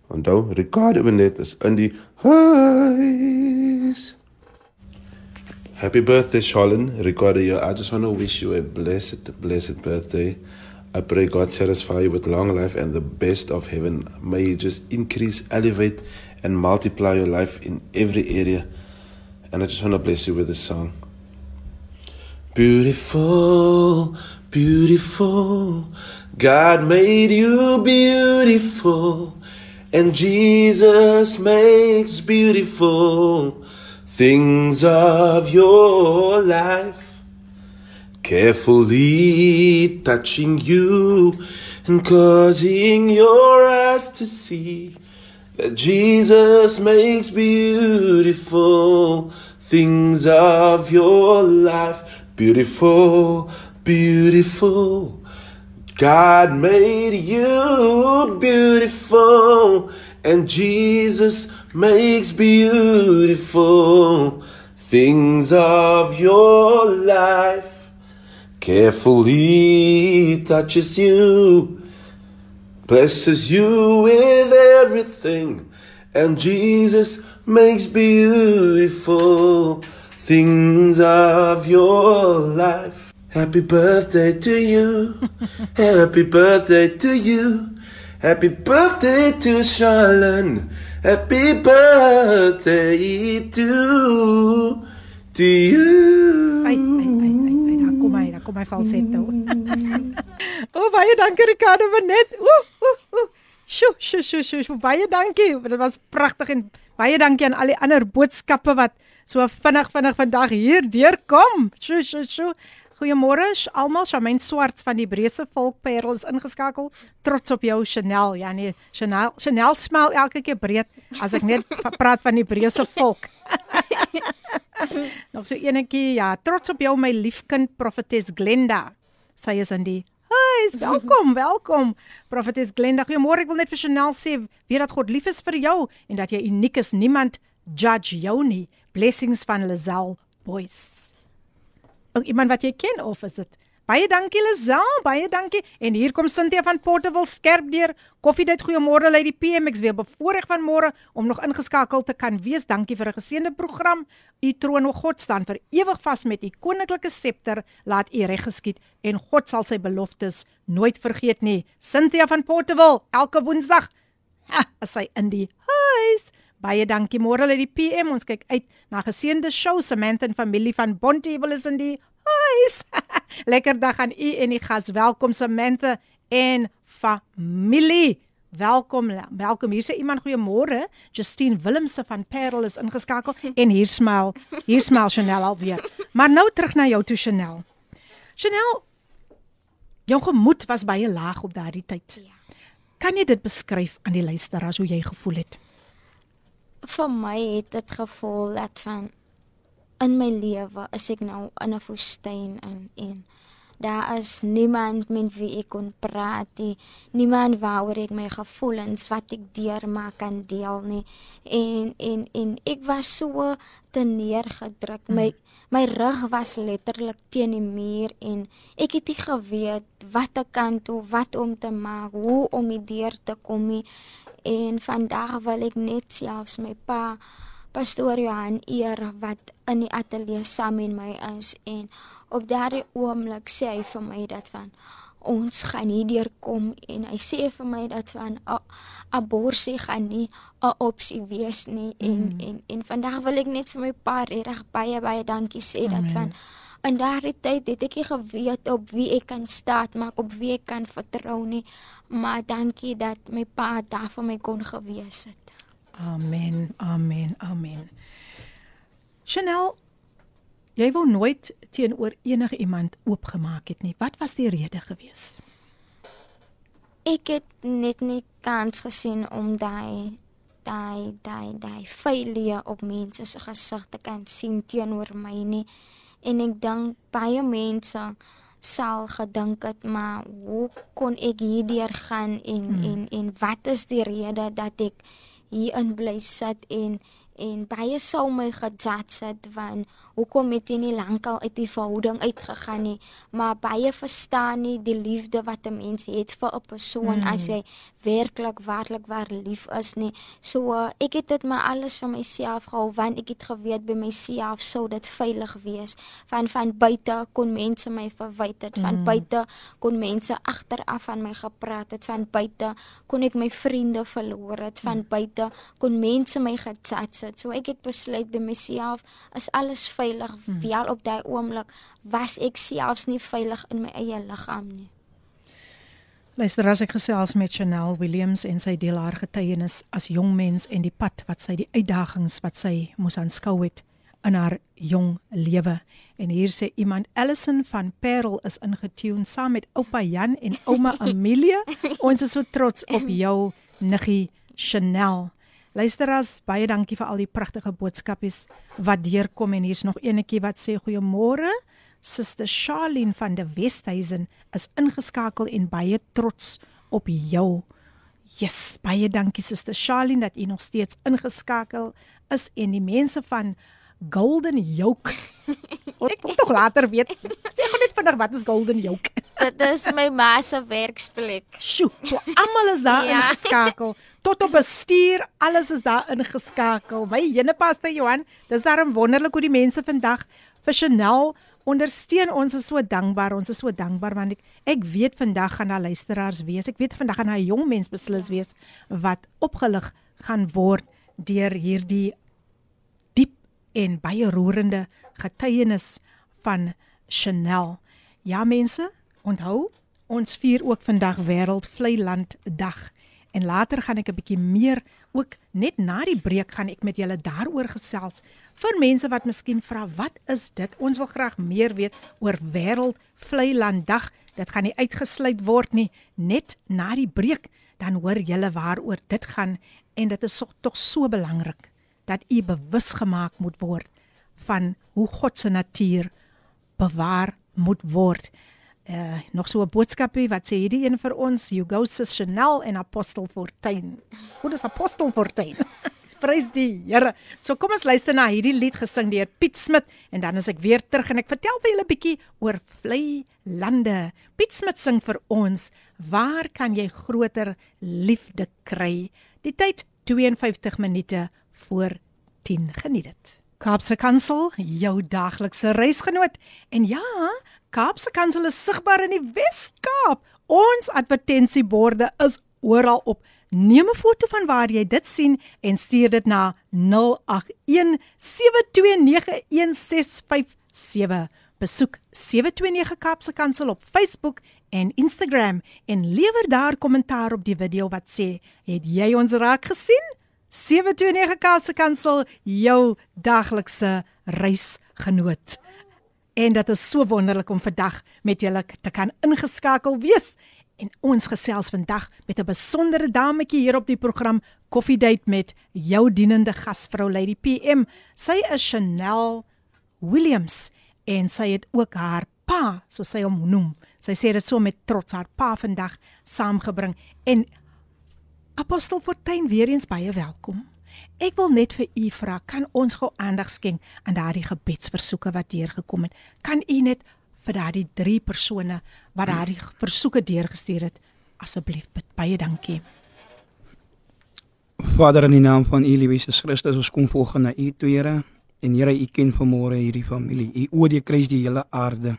Onthou, Ricardo Benet is in die huis. Happy birthday, Charlene. Ricardo, I just want to wish you a blessed, blessed birthday. I pray God satisfy you with long life and the best of heaven. May you just increase, elevate, and multiply your life in every area. And I just want to bless you with this song. Beautiful, beautiful. God made you beautiful. And Jesus makes beautiful things of your life carefully touching you and causing your eyes to see that Jesus makes beautiful things of your life. Beautiful, beautiful. God made you beautiful, and Jesus makes beautiful things of your life carefully touches you, blesses you with everything, and Jesus makes beautiful things of your life. Happy birthday to you, happy birthday to you, happy birthday to Charlene, happy birthday to, to you. Ay, ay, ay. kom my falsetto. o oh, baie dankie Ricardo Benet. Ooh ooh ooh. Sjoe, sjoe, sjoe, sjoe. Baie dankie. Dit was pragtig en baie dankie aan al die ander boodskappe wat so vinnig vinnig vandag hier deurkom. Sjoe, sjoe, sjoe. Goeiemôre almal. Charmaine Swart van die Breese Volkperel is ingeskakel. Trots op jou Chanel. Ja nee, Chanel, Chanel smil elke keer breed as ek net praat van die Breese volk. Nog so enetjie, ja, trots op jou my liefkind Prophetess Glenda. Sy is in die Hi, welkom, welkom. Prophetess Glenda, goeiemôre. Ek wil net vir Chanel sê, weet dat God lief is vir jou en dat jy uniek is. Niemand judge jou nie. Blessings van Lazelle Boys Ook iemand wat jy ken of is dit Baie dankie Lisel, baie dankie. En hier kom Cynthia van Portable skerp deur. Koffiedייט goeiemôre lei die PMX weer bevoorreg van môre om nog ingeskakel te kan wees. Dankie vir 'n geseënde program. U troon o God staan vir ewig vas met u koninklike septer. Laat u reg geskied en God sal sy beloftes nooit vergeet nie. Cynthia van Portable elke Woensdag. Ha, as sy in die huis. Baie dankie môre lei die PM. Ons kyk uit na geseënde show Samantha en familie van Bonteheuwel is in die huis. Lekker dag aan u en die gas. Welkom Samantha en familie. Welkom, welkom. Hier sê iemand goeiemôre. Justine Willemse van Parel is ingeskakel en hier smil. Hier smil Chanel alweer. Maar nou terug na jou toe Chanel. Chanel, jou gemoed was baie laag op daardie tyd. Ja. Kan jy dit beskryf aan die luisteraars hoe jy gevoel het? Vir my het dit gevoel dat van in my lewe is ek nou in 'n woestyn in en daar is niemand met wie ek kon praat nie niemand waaroor ek my gevoelens wat ek deurmaak kan deel nie. En en en ek was so te neergedruk my my rug was letterlik teen die muur en ek het nie geweet watter kant toe wat om te maak hoe om die deur te kom nie en vandag wil ek net selfs my pa pastoor Johan eer wat in die ateljee saam met my is en op daardie oomblik sê hy vir my dat van ons gaan nie deurkom en hy sê vir my dat van abortus gaan nie 'n opsie wees nie en mm. en en vandag wil ek net vir my pa reg baie baie dankie sê Amen. dat van in daardie tyd het ek nie geweet op wie ek kan staan maak op wie ek kan vertrou nie maar dankie dat my pa daar vir my kon gewees het Amen. Amen. Amen. Chanel, jy wou nooit teenoor enige iemand oopgemaak het nie. Wat was die rede gewees? Ek het net nie kans gesien om daai daai daai daai failure op mense se gesigte kan sien teenoor my nie. En ek dink baie mense sal gedink het maar hoe kon ek hierdeur gaan en hmm. en en wat is die rede dat ek hier in bly sit en en baie sou my gejudge het van hoekom het jy nie lankal uit die verhouding uitgegaan nie maar baie verstaan nie die liefde wat 'n mens het vir 'n persoon mm. as hy werklik werklik waar lief is nie so uh, ek het dit maar alles vir myself gehou want ek het geweet by myself sou dit veilig wees van van buite kon mense my verwyd het van mm. buite kon mense agteraf aan my gepraat het van buite kon ek my vriende verloor het van mm. buite kon mense my gejudge het so ek het besluit by myself is alles veilig hmm. wel op daai oomblik was ek selfs nie veilig in my eie liggaam nie. Luister as ek gesels met Chanel Williams en sy deel haar getuienis as jong mens en die pad wat sy die uitdagings wat sy moes aanskou het in haar jong lewe. En hier sê iemand Allison van Parel is ingetune saam met oupa Jan en ouma Amelia. Ons is so trots op jou niggie Chanel. Luisteraars, baie dankie vir al die pragtige boodskapies wat deurkom en hier's nog enetjie wat sê goeiemôre. Suster Charlene van die Westhuizen is ingeskakel en baie trots op jou. Yes, baie dankie Suster Charlene dat u nog steeds ingeskakel is en die mense van Golden Yoke. Ek moet tog later weet. Sê gou net vinnig wat is Golden Yoke? Dit is my ma se werksplek. Sjoe, so almal is daar ja. ingeskakel tot op bestuur, alles is daar ingeskakel. My Jenepaste Johan, dis daarom wonderlik hoe die mense vandag vir Chanel ondersteun. Ons is so dankbaar. Ons is so dankbaar want ek ek weet vandag gaan daar luisteraars wees. Ek weet vandag gaan daar 'n jong mens beslis wees wat opgelig gaan word deur hierdie diep en baie roerende getuienis van Chanel. Ja mense, onthou, ons vier ook vandag wêreld vlei land dag en later gaan ek 'n bietjie meer ook net na die breek gaan ek met julle daaroor gesels. Vir mense wat miskien vra wat is dit? Ons wil graag meer weet oor wêreld vlei land dag dit gaan nie uitgesluit word nie. Net na die breek dan hoor julle waaroor dit gaan. En dit is so, tog so belangrik dat u bewus gemaak moet word van hoe God se natuur bewaar moet word. Uh nog so 'n boodskapie wat sê hierdie een vir ons Hugo Chanel en Apostel Fortuin. Hoe is Apostel Fortuin? Prys die Here. So kom ons luister na hierdie lied gesing deur Piet Smit en dan is ek weer terug en ek vertel vir julle 'n bietjie oor vlei lande. Piet Smit sing vir ons, "Waar kan jy groter liefde kry?" Die tyd 52 minute voor 10. Geniet dit. Kaapse Kansel, jou daglikse reisgenoot. En ja, Kaapse Kansel is sigbaar in die Wes-Kaap. Ons advertensieborde is oral op. Neem 'n foto van waar jy dit sien en stuur dit na 0817291657. Besoek 729 Kaapse Kansel op Facebook en Instagram en lewer daar kommentaar op die video wat sê: "Het jy ons raak gesien?" 729 Kaapse Kansel, jou daglikse reisgenoot. En dit is so wonderlik om vandag met julle te kan ingeskakel wees. En ons gesels vandag met 'n besondere dametjie hier op die program Coffee Date met jou dienende gasvrou Lady PM. Sy is Chanel Williams en sy het ook haar pa, so sy hom noem. Sy sê dit so met trots haar pa vandag saamgebring en Apostel Fortuin weer eens baie welkom. Ek wil net vir u vra, kan ons gou aandag skenk aan daardie gebedsversoeke wat deurgekom het? Kan u net vir daardie drie persone wat daardie versoeke deurgestuur het, asseblief bid? Baie dankie. Vader in die naam van U Jesus Christus, ons kom volgens na U toe, Here. En Here, U ken vanmôre hierdie familie. U oor die kruis die hele aarde.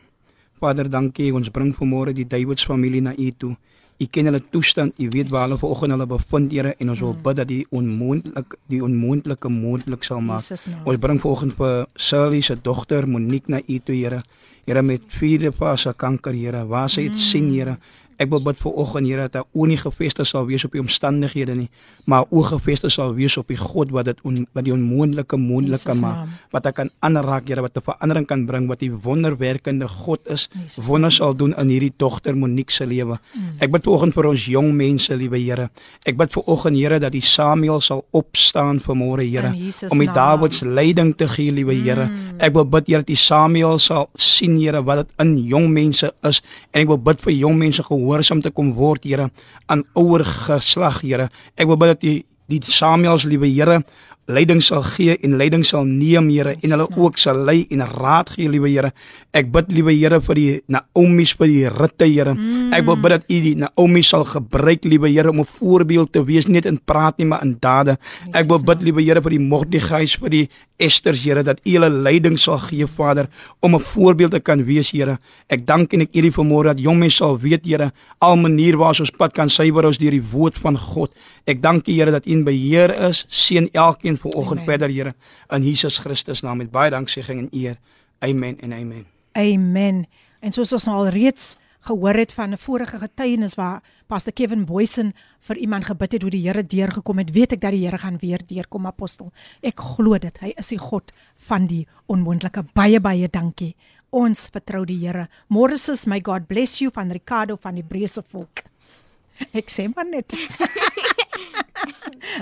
Vader, dankie. Ons bring vanmôre die Davids familie na U toe. U ken hulle toestand, u weet waar hulle vanoggend hulle bevind, Here, en ons wil hmm. bid dat die onmoontlik die onmoontlike moontlik sal maak. Ons bring vanoggend vir Sally se dogter Monique na u toe, Here. Here met vierde fase kanker, Here, waar sy dit sien, Here. Ek wil bid vir oggend Here dat oë nie gefeste sal wees op die omstandighede nie, maar oë gefeste sal wees op die God wat dit on, wat die onmoontlike moontlik maak. Wat hy kan aanraak, Here, wat 'n verandering kan bring, wat die wonderwerkende God is. Wonder sal doen in hierdie dogter Monique se lewe. Ek bid vanoggend vir ons jong mense, liewe Here. Ek bid vir oggend Here dat die Samuel sal opstaan vir môre, Here, om die Davids leiding te gee, liewe Here. Mm. Ek wil bid Here dat die Samuel sal sien, Here, wat dit in jong mense is en ek wil bid vir jong mense gehoor gehoorsaam te kom word, Here, aan ouer geslag, Here. Ek wil bid dat die die Samuels, liewe Here, leiding sal gee en leiding sal neem Here en hulle ook sal lei en raad gee liewe Here. Ek bid liewe Here vir die Naomi's vir die Rutte Here. Mm. Ek wil bid dat U die Naomi sal gebruik liewe Here om 'n voorbeeld te wees net in praat nie maar in dade. Ek wil bid liewe Here vir die Mordegeis vir die Esters Here dat U hulle leiding sal gee Vader om 'n voorbeeld te kan wees Here. Ek dank en ek eer U vanmôre dat jong mense sal weet Here al manier waar ons pad kan suiwer ons deur die woord van God. Ek dank U Here dat U in beheer is. Seën elkeen vanoggend verder Here in Jesus Christus naam met baie danksegging en eer. Amen en amen. Amen. En soos ons nou al reeds gehoor het van 'n vorige getuienis waar Pastor Kevin Boysen vir iemand gebid het hoe die Here deurgekom het, weet ek dat die Here gaan weer deurkom apostel. Ek glo dit. Hy is die God van die onmoontlike. Baie baie dankie. Ons vertrou die Here. Morris, my God bless you van Ricardo van die Breese volk. Ek sê maar net.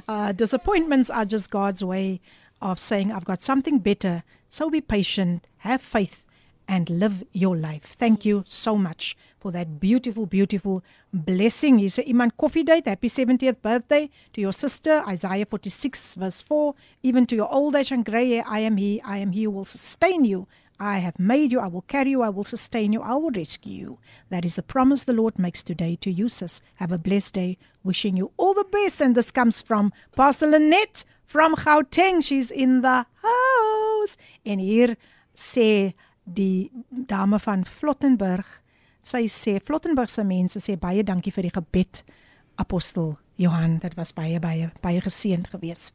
uh, disappointments are just God's way of saying, I've got something better. So be patient, have faith, and live your life. Thank you so much for that beautiful, beautiful blessing. You say, Iman Coffee Date, happy 70th birthday to your sister, Isaiah 46, verse 4. Even to your old age and gray hair, I am He, I am He who will sustain you I have made you, I will carry you, I will sustain you, I will rescue you. That is a promise the Lord makes today to you, sis. Have a blessed day. Wishing you all the best. And this comes from Pastor Lynette from Gauteng. She's in the house. En hier sê die dame van Flottenburg, sy sê Flottenburg se mense sê baie dankie vir die gebed apostel Johan. Dit was baie baie baie geseënd geweest.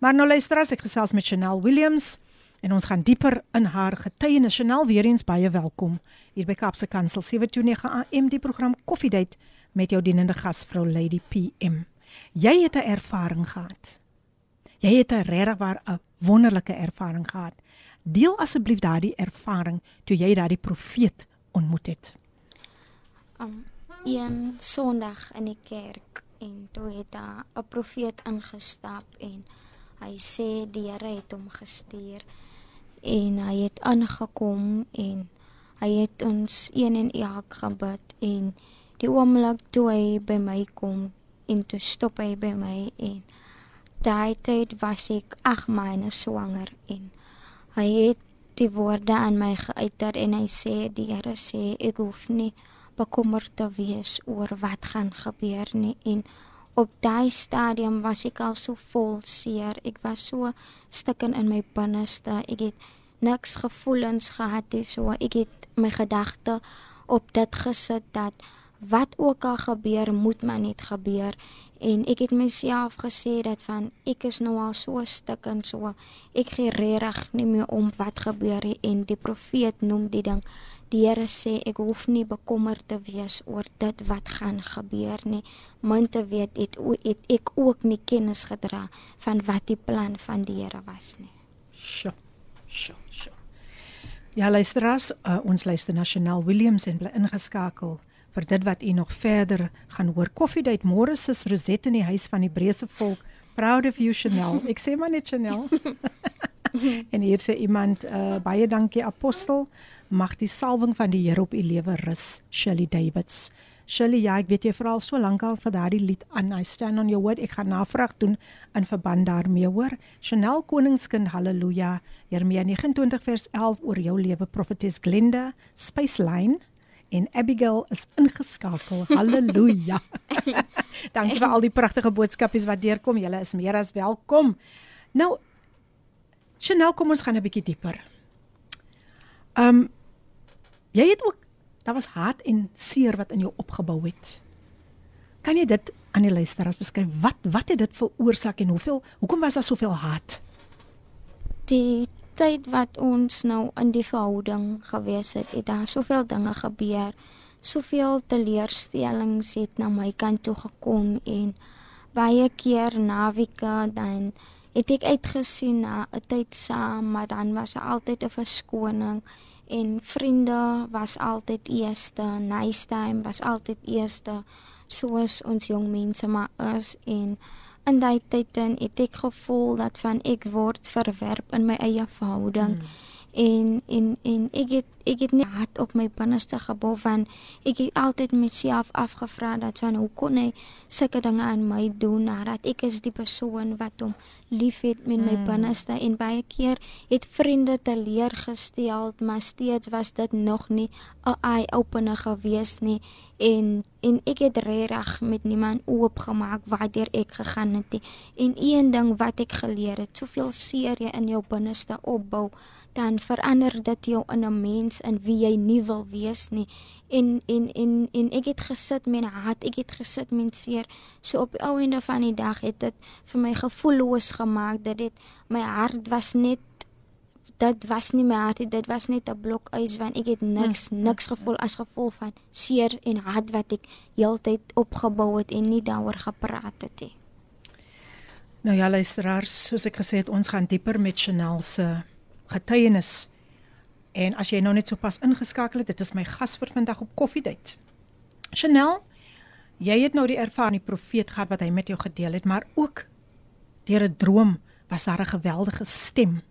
Maar nou luister as ek gesels met Chanel Williams en ons gaan dieper in haar getuienis. Chanel weer eens baie welkom hier by Kapse Kansel 729 AM die program Coffee Date met jou dienende gasvrou Lady PM. Jy het 'n ervaring gehad. Jy het 'n regwaar 'n wonderlike ervaring gehad. Deel asseblief daardie ervaring toe jy daardie profeet ontmoet het. Um, een Sondag in die kerk en toe het 'n profeet ingestap en hy sê die Here het hom gestuur en hy het aangekom en hy het ons een en elk gebid en die oomblik toe hy by my kom en toe stop hy by my en daai tyd was ek 8 maande swanger en hy het die woorde aan my geuiter en hy sê die Here sê ek hoef nie bekommerd te wees oor wat gaan gebeur nie. En op daai stadium was ek al so vol seer. Ek was so stukken in my binneste. Ek het niks gevoelens gehad nie so ek het my gedagte op dit gesit dat wat ook al gebeur, moet maar net gebeur. En ek het myself gesê dat van ek is nou al so stuk en so ek gee reg nie meer om wat gebeur nie en die profeet noem die ding. Die Here sê ek hoef nie bekommerd te wees oor dit wat gaan gebeur nie. Moet te weet het, het ek ook nie kennis gedra van wat die plan van die Here was nie. Sjoe. Sjoe, sjoe. Ja, luisteras, uh, ons luister nasionaal Williams en bly ingeskakel vir dit wat u nog verder gaan hoor. Koffiedייט môre is Rosette in die huis van die Breëse volk. Proud of you Chanel. Ek sê maar net Chanel. en hier sê iemand uh, baie dankie apostel. Mag die salwing van die Here op u lewe rus. Shirley Davids. Shirley, ja, ek weet jy veral so lank al vir daardie lied aan. I stand on your word. Ek gaan navraag doen in verband daarmee, hoor. Chanel Koningskind, haleluja. Jeremia 29 vers 11 oor jou lewe, profetes Glenda, Spaceline en Abigail is ingeskakel. Halleluja. Dankie vir al die pragtige boodskapies wat deurkom. Julle is meer as welkom. Nou Chanel, kom ons gaan 'n bietjie dieper. Um jy het ook daar was haat en seer wat in jou opgebou het. Kan jy dit aan die luisteraars beskryf? Wat wat het dit veroorsaak en hoeveel hoekom was daar soveel haat? Die tyd wat ons nou in die verhouding gewees het, het daar soveel dinge gebeur. Soveel teleurstellings het na my kant toe gekom en baie keer naweke dan het ek uitgesien na 'n tyd saam, maar dan was daar altyd 'n verskoning en vriende was altyd eerste, nice time was altyd eerste, soos ons jong mense maar is en in daai tyd dan het ek gevoel dat van ek word verwerp in my eie verhouding. Hmm en en en ek het ek het nie hart op my binneste gebou van ek het altyd myself afgevra dat van hoe kon hy sulke dinge aan my doen nadat ek is die persoon wat hom liefhet met my hmm. binneste en baie keer het vriende teleurgestel maar steeds was dit nog nie 'n eye opener gewees nie en en ek het reg met niemand oopgemaak waardeur ek gegaan het nie. en een ding wat ek geleer het soveel seer jy in jou binneste opbou dan verander dit jou in 'n mens in wie jy nie wil wees nie. En en en en ek het gesit met 'n hart, ek het gesit met seer. So op die ou einde van die dag het dit vir my gevoelloos gemaak dat dit my hart was net dit was nie my hart, dit was net 'n blok ys want ek het niks hmm. niks gevoel as gevolg van seer en hart wat ek heeltyd opgebou het en nie daaroor gepraat het nie. Nou ja, luisteraars, soos ek gesê het, ons gaan dieper met Chanel se getuienis. En as jy nou net sopas ingeskakel het, dit is my gas vir vandag op koffiedייט. Chanel, jy het nou die ervaring die profeet gehad wat hy met jou gedeel het, maar ook deur 'n droom was daar 'n geweldige stem.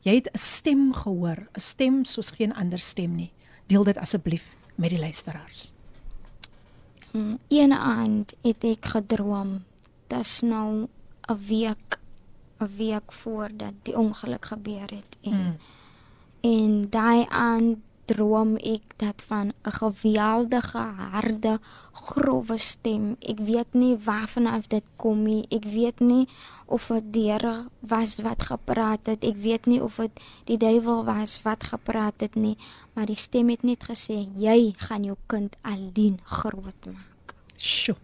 Jy het 'n stem gehoor, 'n stem soos geen ander stem nie. Deel dit asseblief met die luisteraars. Mm, een aand het ek gedroom. Dit is nou 'n week 'n week voordat die ongeluk gebeur het en hmm. en daai aan droom ek dat van 'n geweldige harde grouwe stem. Ek weet nie waarvan af dit kom nie. Ek weet nie of dit deure was wat gepraat het. Ek weet nie of dit die duiwel was wat gepraat het nie, maar die stem het net gesê jy gaan jou kind alleen grootmaak. Sjoe.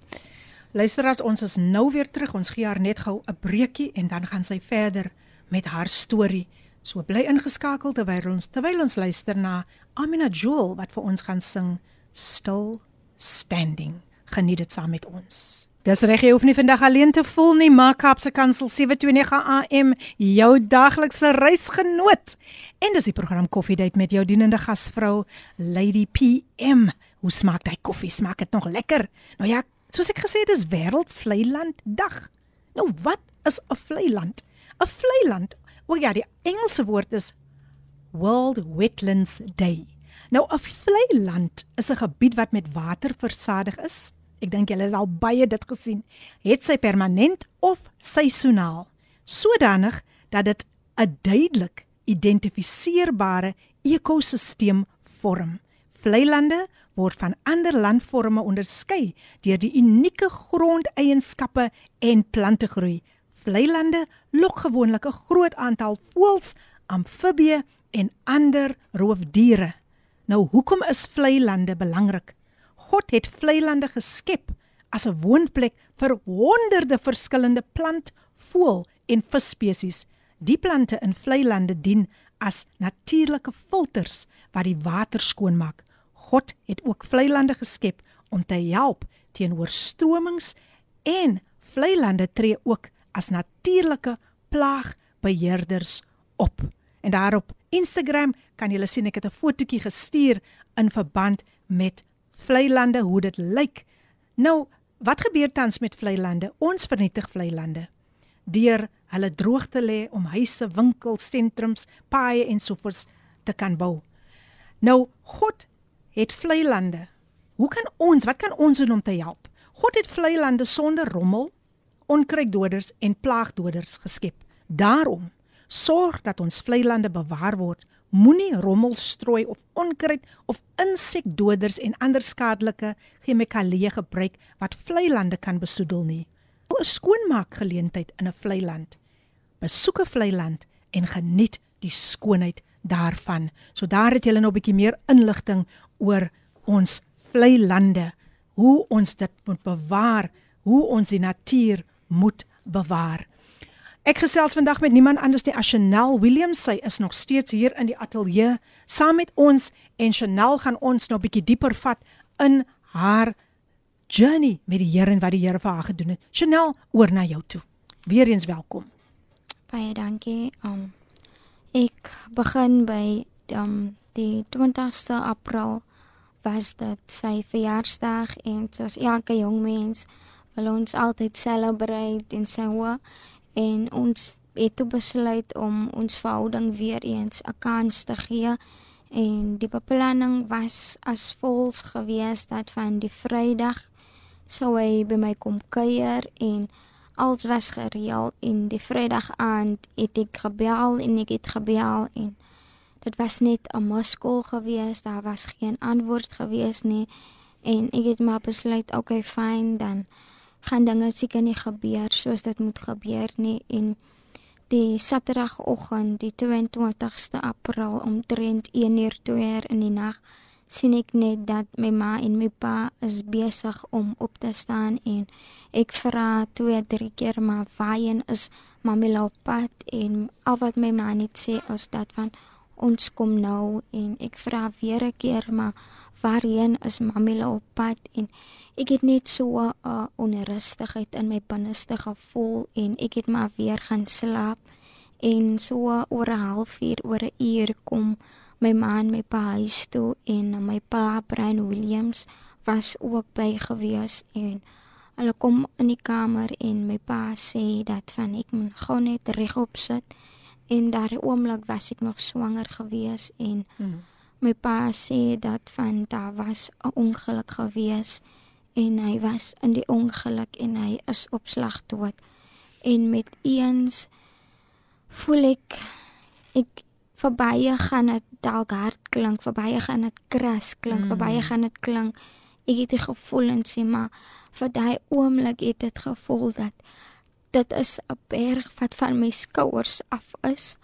Luisteraars, ons is nou weer terug. Ons gee haar net gou 'n breekie en dan gaan sy verder met haar storie. So bly ingeskakel terwyl ons terwyl ons luister na Amina Jewel wat vir ons gaan sing Still Standing. Geniet dit saam met ons. Dis reg, jy hoef nie vandag alleen te voel nie. Maak Kaapse Kansel 729 AM jou daglikse reisgenoot. En dis die program Koffiedייט met jou dienende gasvrou Lady PM. Hoe smaak daai koffie? Smaak dit nog lekker? Nou ja, Soos ek gesê het, dis wêreldvleiland dag. Nou wat is 'n vleiland? 'n Vleiland, o ja, die Engelse woord is World Wetlands Day. Nou 'n vlei land is 'n gebied wat met water versadig is. Ek dink julle het al baie dit gesien. Het sy permanent of seisoonaal, sodanig dat dit 'n duidelik identifiseerbare ekosisteem vorm. Vlei lande word van ander landforme onderskei deur die unieke grondeienskappe en plantegroei. Vlei lande lok gewoonlik 'n groot aantal voëls, amfibieë en ander roofdiere. Nou hoekom is vlei lande belangrik? God het vlei lande geskep as 'n woonplek vir honderde verskillende plant, voël en visspesies. Die plante in vlei lande dien as natuurlike filters wat die water skoonmaak. God het ook vlei lande geskep om te help teen oorstromings en vlei lande tree ook as natuurlike plaagbeheerders op. En daarop Instagram kan jy sien ek het 'n fotootjie gestuur in verband met vlei lande hoe dit lyk. Nou, wat gebeur tans met vlei lande? Ons vernietig vlei lande deur hulle droog te lê om huise, winkels, sentrums, paaie en sovoorts te kan bou. Nou, God het vlei lande. Hoe kan ons, wat kan ons doen om te help? God het vlei lande sonder rommel, onkruiddoders en plaagdoders geskep. Daarom sorg dat ons vlei lande bewaar word. Moenie rommel strooi of onkruid of insekdoders en ander skadelike chemikalieë gebruik wat vlei lande kan besoedel nie. 'n Skoonmaakgeleentheid in 'n vlei land. Besoek 'n vlei land en geniet die skoonheid daarvan. So daar het julle nou 'n bietjie meer inligting oor ons vlei lande, hoe ons dit moet bewaar, hoe ons die natuur moet bewaar. Ek gesels vandag met niemand anders nie as Chanel Williams. Sy is nog steeds hier in die ateljee saam met ons en Chanel gaan ons nou 'n bietjie dieper vat in haar journey met die Here en wat die Here vir haar gedoen het. Chanel, oor na jou toe. Weereens welkom. Baie dankie. Um ek begin by um die 20ste April was dit sy verjaarsdag en soos elke jong mens wil ons altyd celebrate en sê hoe en ons het toe besluit om ons verhouding weer eens 'n kans te gee en die beplanning was as volgs gewees dat van die Vrydag sou hy by my kom kuier en alles was gereël en die Vrydag aand het ek gebel en ek het gebel en dit was net 'n muskul gewees, daar was geen antwoord gewees nie. En ek het maar besluit, okay, fyn, dan gaan dinge seker nie gebeur soos dit moet gebeur nie. En die Saterdagoggend, die 22ste April omtrent 1:02 in die nag sien ek net dat my ma en my pa is besig om op te staan en ek vra twee drie keer maar waarheen is mami loop pad? En al wat my ma net sê is dat van ons kom nou en ek vra weer 'n keer maar waarheen is Mamila op pad? En ek het net so 'n uh, onrustigheid in my binneste gevoel en ek het maar weer gaan slaap. En so oor 'n halfuur oor 'n uur kom my ma en my pa huis toe en my pa Brian Williams was ook by gewees en hulle kom in die kamer en my pa sê dat van ek moet gou net regop sit en daardie oomblik was ek nog swanger gewees en hmm. my pa sê dat van daar was 'n ongeluk gewees en hy was in die ongeluk en hy is op slag dood en met eens voel ek ek verbye gaan dit dalk hard klink verbye gaan dit kras klink hmm. verbye gaan dit klink ek het die gevoel en sê maar vir daai oomblik het dit gevoel dat dit is 'n berg wat van my skouers af is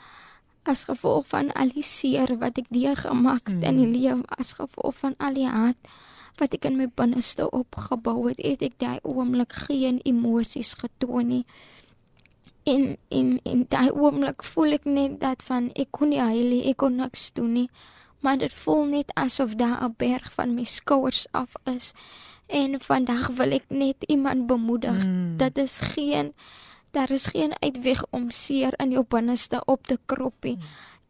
as gevolg van al die seer wat ek deurgemaak het mm. in die hmm. lewe as gevolg van al die haat wat ek in my binneste opgebou het het ek daai oomblik geen emosies getoon nie en en en daai oomblik voel ek net dat van ek kon nie huil nie ek kon niks doen nie maar dit voel net asof daar 'n berg van my skouers af is En vandag wil ek net iemand bemoedig. Mm. Dit is geen daar is geen uitweg om seer in jou binneste op te kroppie. Mm.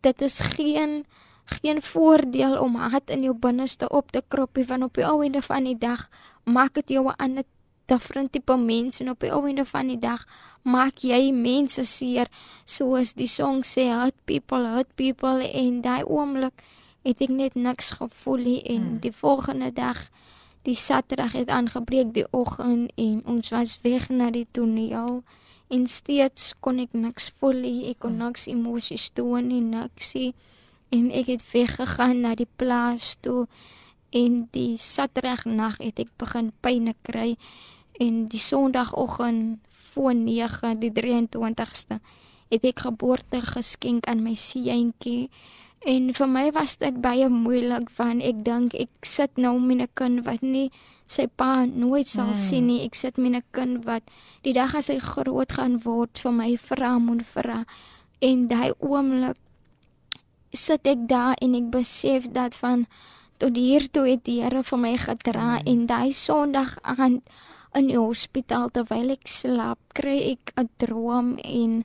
Dit is geen geen voordeel om haat in jou binneste op te kroppie van op die ou einde van die dag maak dit jou 'n ander different tipe mense en op die einde van die dag maak jy mense seer soos die song sê hurt people hurt people en daai oomblik het ek net niks gevoel nie en hmm. die volgende dag die Saterdag het aangebreek die oggend en ons was weg na die toneel. En steeds kon ek niks voel nie. Ek kon hmm. niks emosies toon nie niks nie. En ek het weggegaan na die plaas toe. En die Saterdag nag het ek begin pyne kry. En die Sondagoggend voor 9 die 23ste het ek geboorte geskenk aan my seentjie en vir my was dit baie moeilik want ek dink ek sit nou met 'n kind wat nie sy pa nooit sal hmm. sien nie ek sit met 'n kind wat die dag as hy groot gaan word vir my vra moet vra en daai oomblik sit ek daar en ek besef dat van tot hier toe het die Here vir my gedra mm. en daai Sondag aand in die hospitaal terwyl ek slaap, kry ek 'n droom en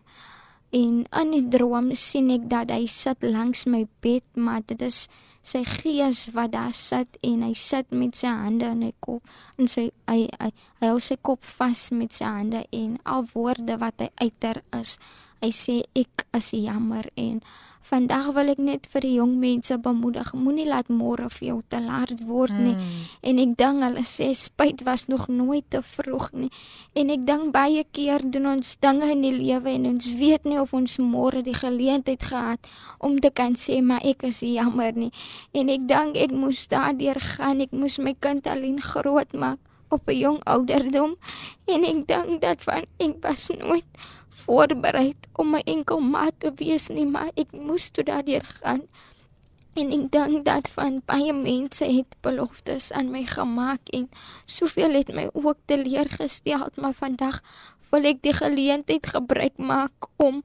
en in die droom sien ek dat hy sit langs my bed, maar dit is sy gees wat daar sit en hy sit met sy hande in sy kop en sy hy hy, hy hou sy kop vas met sy hande en al woorde wat hy uiter is, hy sê ek is jammer en Vandag wil ek net vir die jong mense bemoedig, moenie laat môre vir jou te laat word nie. Hmm. En ek dink hulle sê spyt was nog nooit te vroeg nie. En ek dink baie keer doen ons dinge in die lewe en ons weet nie of ons môre die geleentheid gehad om te kan sê maar ek is jammer nie. En ek dink ek moes daardeur gaan, ek moes my kind alleen groot maak op 'n jong ouderdom en ek dink dat van ek was nooit voorberei om my enkel maat te wees nie, maar ek moes toe daardeur gaan. En ek dink dat van baie mense het beloftes aan my gemaak en soveel het my ook teleurgestel, maar vandag wil ek die geleentheid gebruik maak om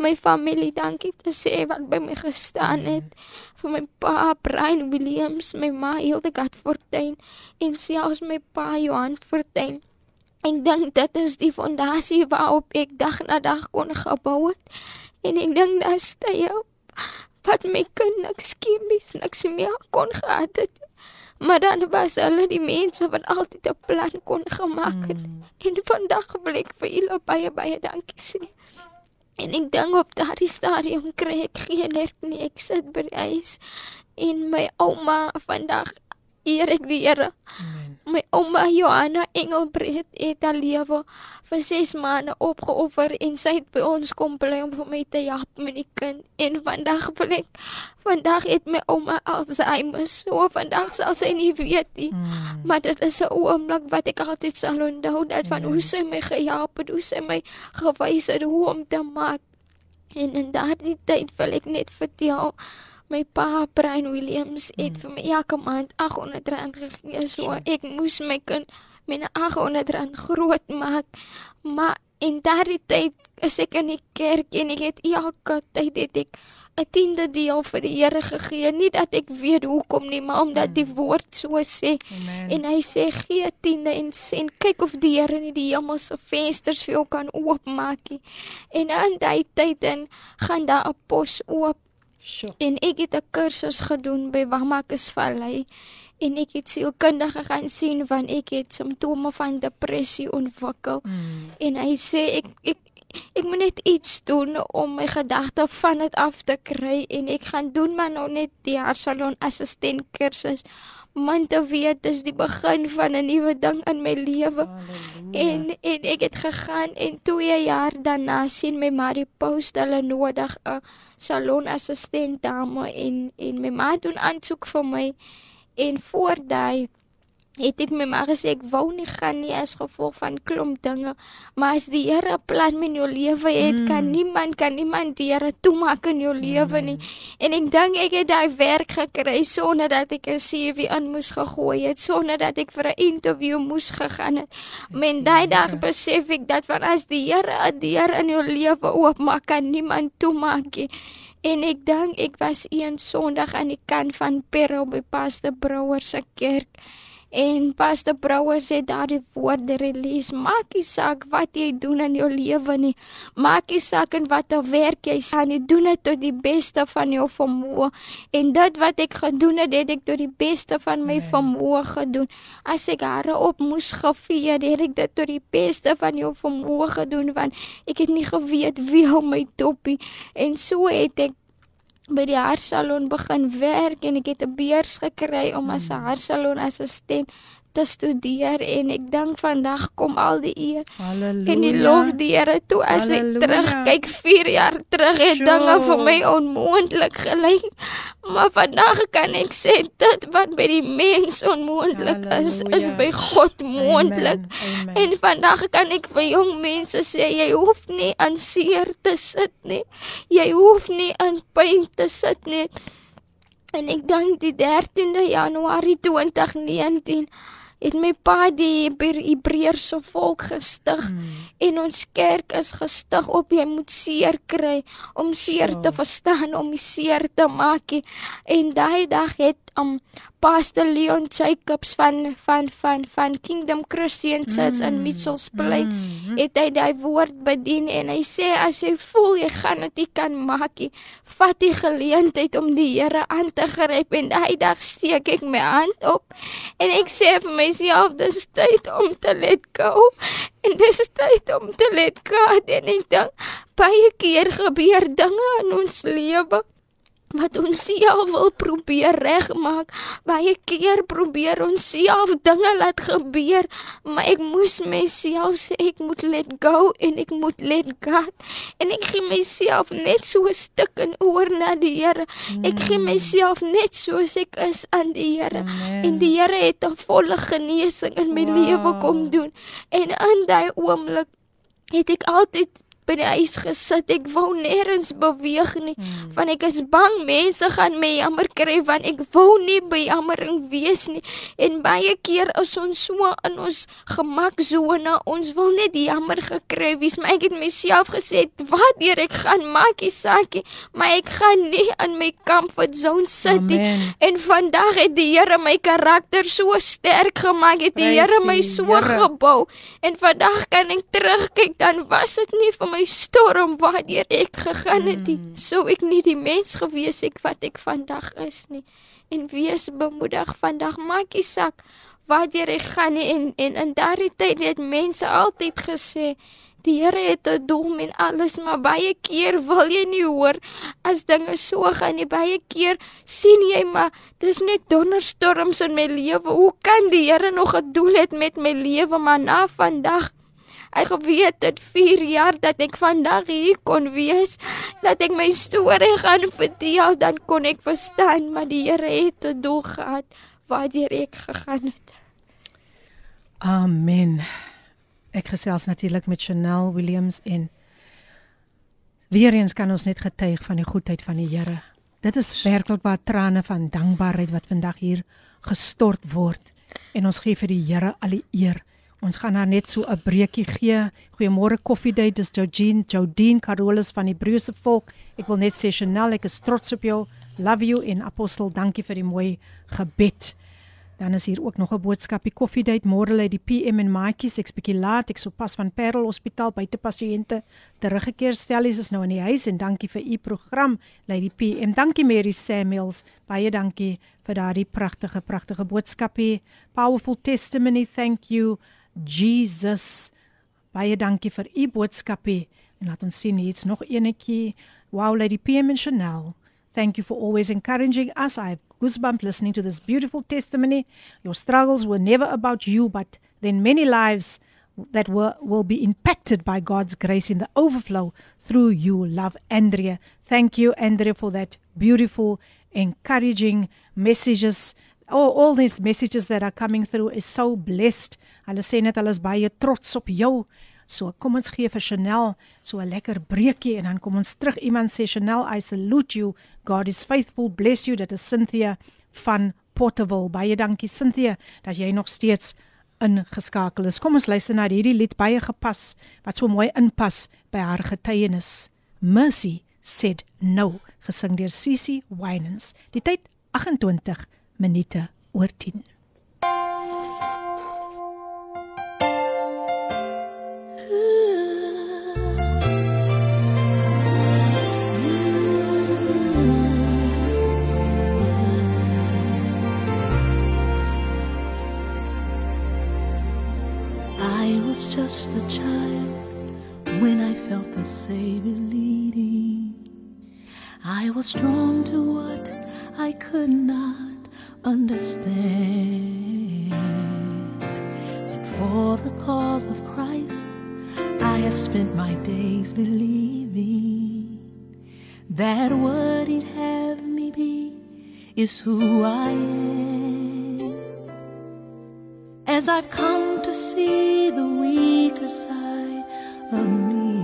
my familie dankie te sê wat by my gestaan het vir my pa Brian Williams, my ma Hildegard Fortuin en selfs my pa Johan Fortuin. Ek dink dit is die fondasie waarop ek dag na dag kon gebou het. En ek dink dat stay wat my kind niks skimies niks meer kon gehad het. Maar dan was hulle die mense wat altyd 'n plan kon gemaak het. Mm. En vandag wil ek vir julle baie baie dankie sê. En ek dink op daardie stadium kry ek geen nerf nie. Ek sit by die ys en my ouma vandag eer ek die Here. My ouma Johanna Engelbrecht het haar lewe vir 6 maande opgeoffer en sy het by ons kom bly om vir my te help met die kind. En vandag wil ek vandag het my ouma Alzheimer. So vandag sal sy nie weet nie. Hmm. Maar dit is 'n oomblik wat ek altyd sal onthou dat van hmm. hoe sy my gehelp het, hoe sy my gewys het hoe om te maak. En in daardie tyd wil ek net vertel my pa Brian Williams het mm. vir my elke maand 800 rand gegee. So ek moes my kind met 800 rand groot maak. Maar in daardie tyd is ek in die kerk en ek het elke tyd het ek 'n tiende deel vir die Here gegee. Nie dat ek weet hoekom nie maar omdat die mm. woord so sê. Amen. en hy sê gee tiende en sê kyk of die Here nie die hemelse vensters vir jou kan oopmaak nie. En in daai tyd dan gaan daar 'n pos oop Sure. En ek het 'n kursus gedoen by Wamakus Valley en ek het sielkundige gaan sien van ek het simptome van depressie ontwikkel. Mm. En hy sê ek ek ek moet net iets doen om my gedagte van dit af te kry en ek gaan doen maar nou net die hartsalon assistent kursus man te weet dis die begin van 'n nuwe ding in my lewe. En en ek het gegaan en 2 jaar daarna sien my maar die post hulle nodig 'n salon assistent dame en en my ma doen aansoek vir my en voor daai het ek my maar gesê ek wou nie gaan nie as gevolg van klomp dinge maar as die Here plan met jou lewe het mm. kan niemand kan niemand die Here toemaak in jou lewe mm. nie en ek dink ek het daai werk gekry sonder dat ek 'n CV in moes gegooi het sonder dat ek vir 'n interview moes gegaan het. Men daai dag besef ek dat want as die Here 'n deur in jou lewe oopmaak kan niemand toemaak nie. En ek dink ek was een Sondag aan die kant van Pero by Pastor Brouwer se kerk En Pastor Brouwer sê daardie woorde release, maak nie saak wat jy doen in jou lewe nie. Maak nie saak in watter werk jy staan nie, doen dit tot die beste van jou vermoë. En dit wat ek gedoen het, het ek tot die beste van my nee. vermoë gedoen. As ek hare op moes gevee, het ek dit tot die beste van jou vermoë gedoen want ek het nie geweet wie hom my toppie en so het ek by die haarsalon begin werk en ek het 'n beurs gekry om as 'n hmm. haarsalon assistent te studeer en ek dink vandag kom al die eer en die lof die Here toe as Halleluja. ek terugkyk 4 jaar terug het sure. dinge vir my onmoontlik gelyk maar vandag kan ek sê dit wat by die mens onmoontlik is is by God moontlik. En vandag kan ek vir jong mense sê jy hoef nie aan seer te sit nie. Jy hoef nie aan pyn te sit nie. En ek dink die 13de Januarie 2019 het my pa die Hebreërse volk gestig hmm. en ons kerk is gestig op jy moet seer kry om seer so. te verstaan om seer te maak en daai dag het um Pastor Leon Jacobs van van van van Kingdom Christian Church mm. in Mitchells Plain mm. het hy daai woord bedien en hy sê as jy voel jy gaan dit nie kan maak nie vat die geleentheid om die Here aan te gryp en daai dag steek ek my hand op en ek sê vir myself dis tyd om te let go en dis tyd om te let go en ek dink baie keer gebeur dinge in ons lewe wat ons self wil probeer regmaak. Baie keer probeer ons self dinge laat gebeur, maar ek moes myself sê ek moet let go en ek moet let God. En ek gee myself net so 'n stuk in oor na die Here. Ek gee mm. myself net soos ek is aan die Here. En die Here het 'n volle genesing in my wow. lewe kom doen. En in daai oomblik het ek altyd by die huis gesit. Ek wou nêrens beweeg nie, hmm. want ek is bang mense gaan my jammer kry want ek wou nie by jammering wees nie. En baie keer is ons so in ons gemaksone, ons wil net jammer gekry wees, maar ek het myself gesê, "Wat deur ek gaan maak die saakie, maar ek gaan nie in my comfort zone sit nie." En vandag het die Here my karakter so sterk gemaak, het die Here my so Heere. gebou. En vandag kan ek terugkyk, dan was dit nie vir my storm waardeur ek gegaan het, mm. sou ek nie die mens gewees het wat ek vandag is nie. En wees bemoedig vandag, maak nie saak waardeur ek gaan nie en en in daardie tyd het mense altyd gesê Die Here het 'n doel met alles, maar baie keer wil jy nie hoor as dinge so gaan nie. Baie keer sien jy maar dis net donderstorms in my lewe. Hoe kan die Here nog 'n doel hê met my lewe maar na vandag? Ek geweet dit 4 jaar dat ek vandag hier kon wees, dat ek my storie gaan vertel, dan kon ek verstaan maar die Here het 'n doel gehad waardeur ek gegaan het. Amen. Ek gesels natuurlik met Chanel Williams en weer eens kan ons net getuig van die goedheid van die Here. Dit is werklik waar trane van dankbaarheid wat vandag hier gestort word en ons gee vir die Here al die eer. Ons gaan haar net so 'n breekie gee. Goeiemôre Koffiedייט, dis Jojine, Jodine Carolus van die Hebreëse volk. Ek wil net sê Chanel, ek is trots op jou. Love you en Apostel, dankie vir die mooi gebed. Dan is hier ook nog 'n boodskapie Koffiedייט môre lê die PM en maatjies ek's bietjie laat ek sou pas van Parel Hospitaal buite pasiënte teruggekeer stellies is nou in die huis en dankie vir u program lê die PM dankie Mary Samuels baie dankie vir daardie pragtige pragtige boodskapie powerful testimony thank you Jesus. Baie dankie vir u boodskapie en laat ons sien hier's nog eenetjie. Wow Lady PM and Chanel. Thank you for always encouraging us. I have goosebumps listening to this beautiful testimony. Your struggles were never about you, but then many lives that were will be impacted by God's grace in the overflow through you. Love Andrea. Thank you Andrea for that beautiful encouraging messages all, all these messages that are coming through is so blessed. Hulle sê net hulle is baie trots op jou. So kom ons gee vir Chanel so 'n lekker breekie en dan kom ons terug. Iemand sê Chanel, I salute you. God is faithful. Bless you. Dit is Cynthia van Portable. Baie dankie Cynthia dat jy nog steeds ingeskakel is. Kom ons luister na hierdie lied baie gepas wat so mooi inpas by haar getuienis. Mercy said no, gesing deur Cici Winans. Die tyd 28 minute oor 10. I was just a child when I felt the Savior leading. I was drawn to what I could not understand. And for the cause of Christ, I have spent my days believing that what He'd have me be is who I am. As I've come to see the weaker side of me,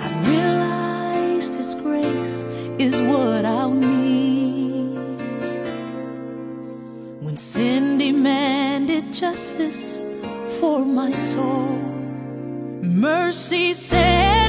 I've realized His grace is what sin demanded justice for my soul, mercy said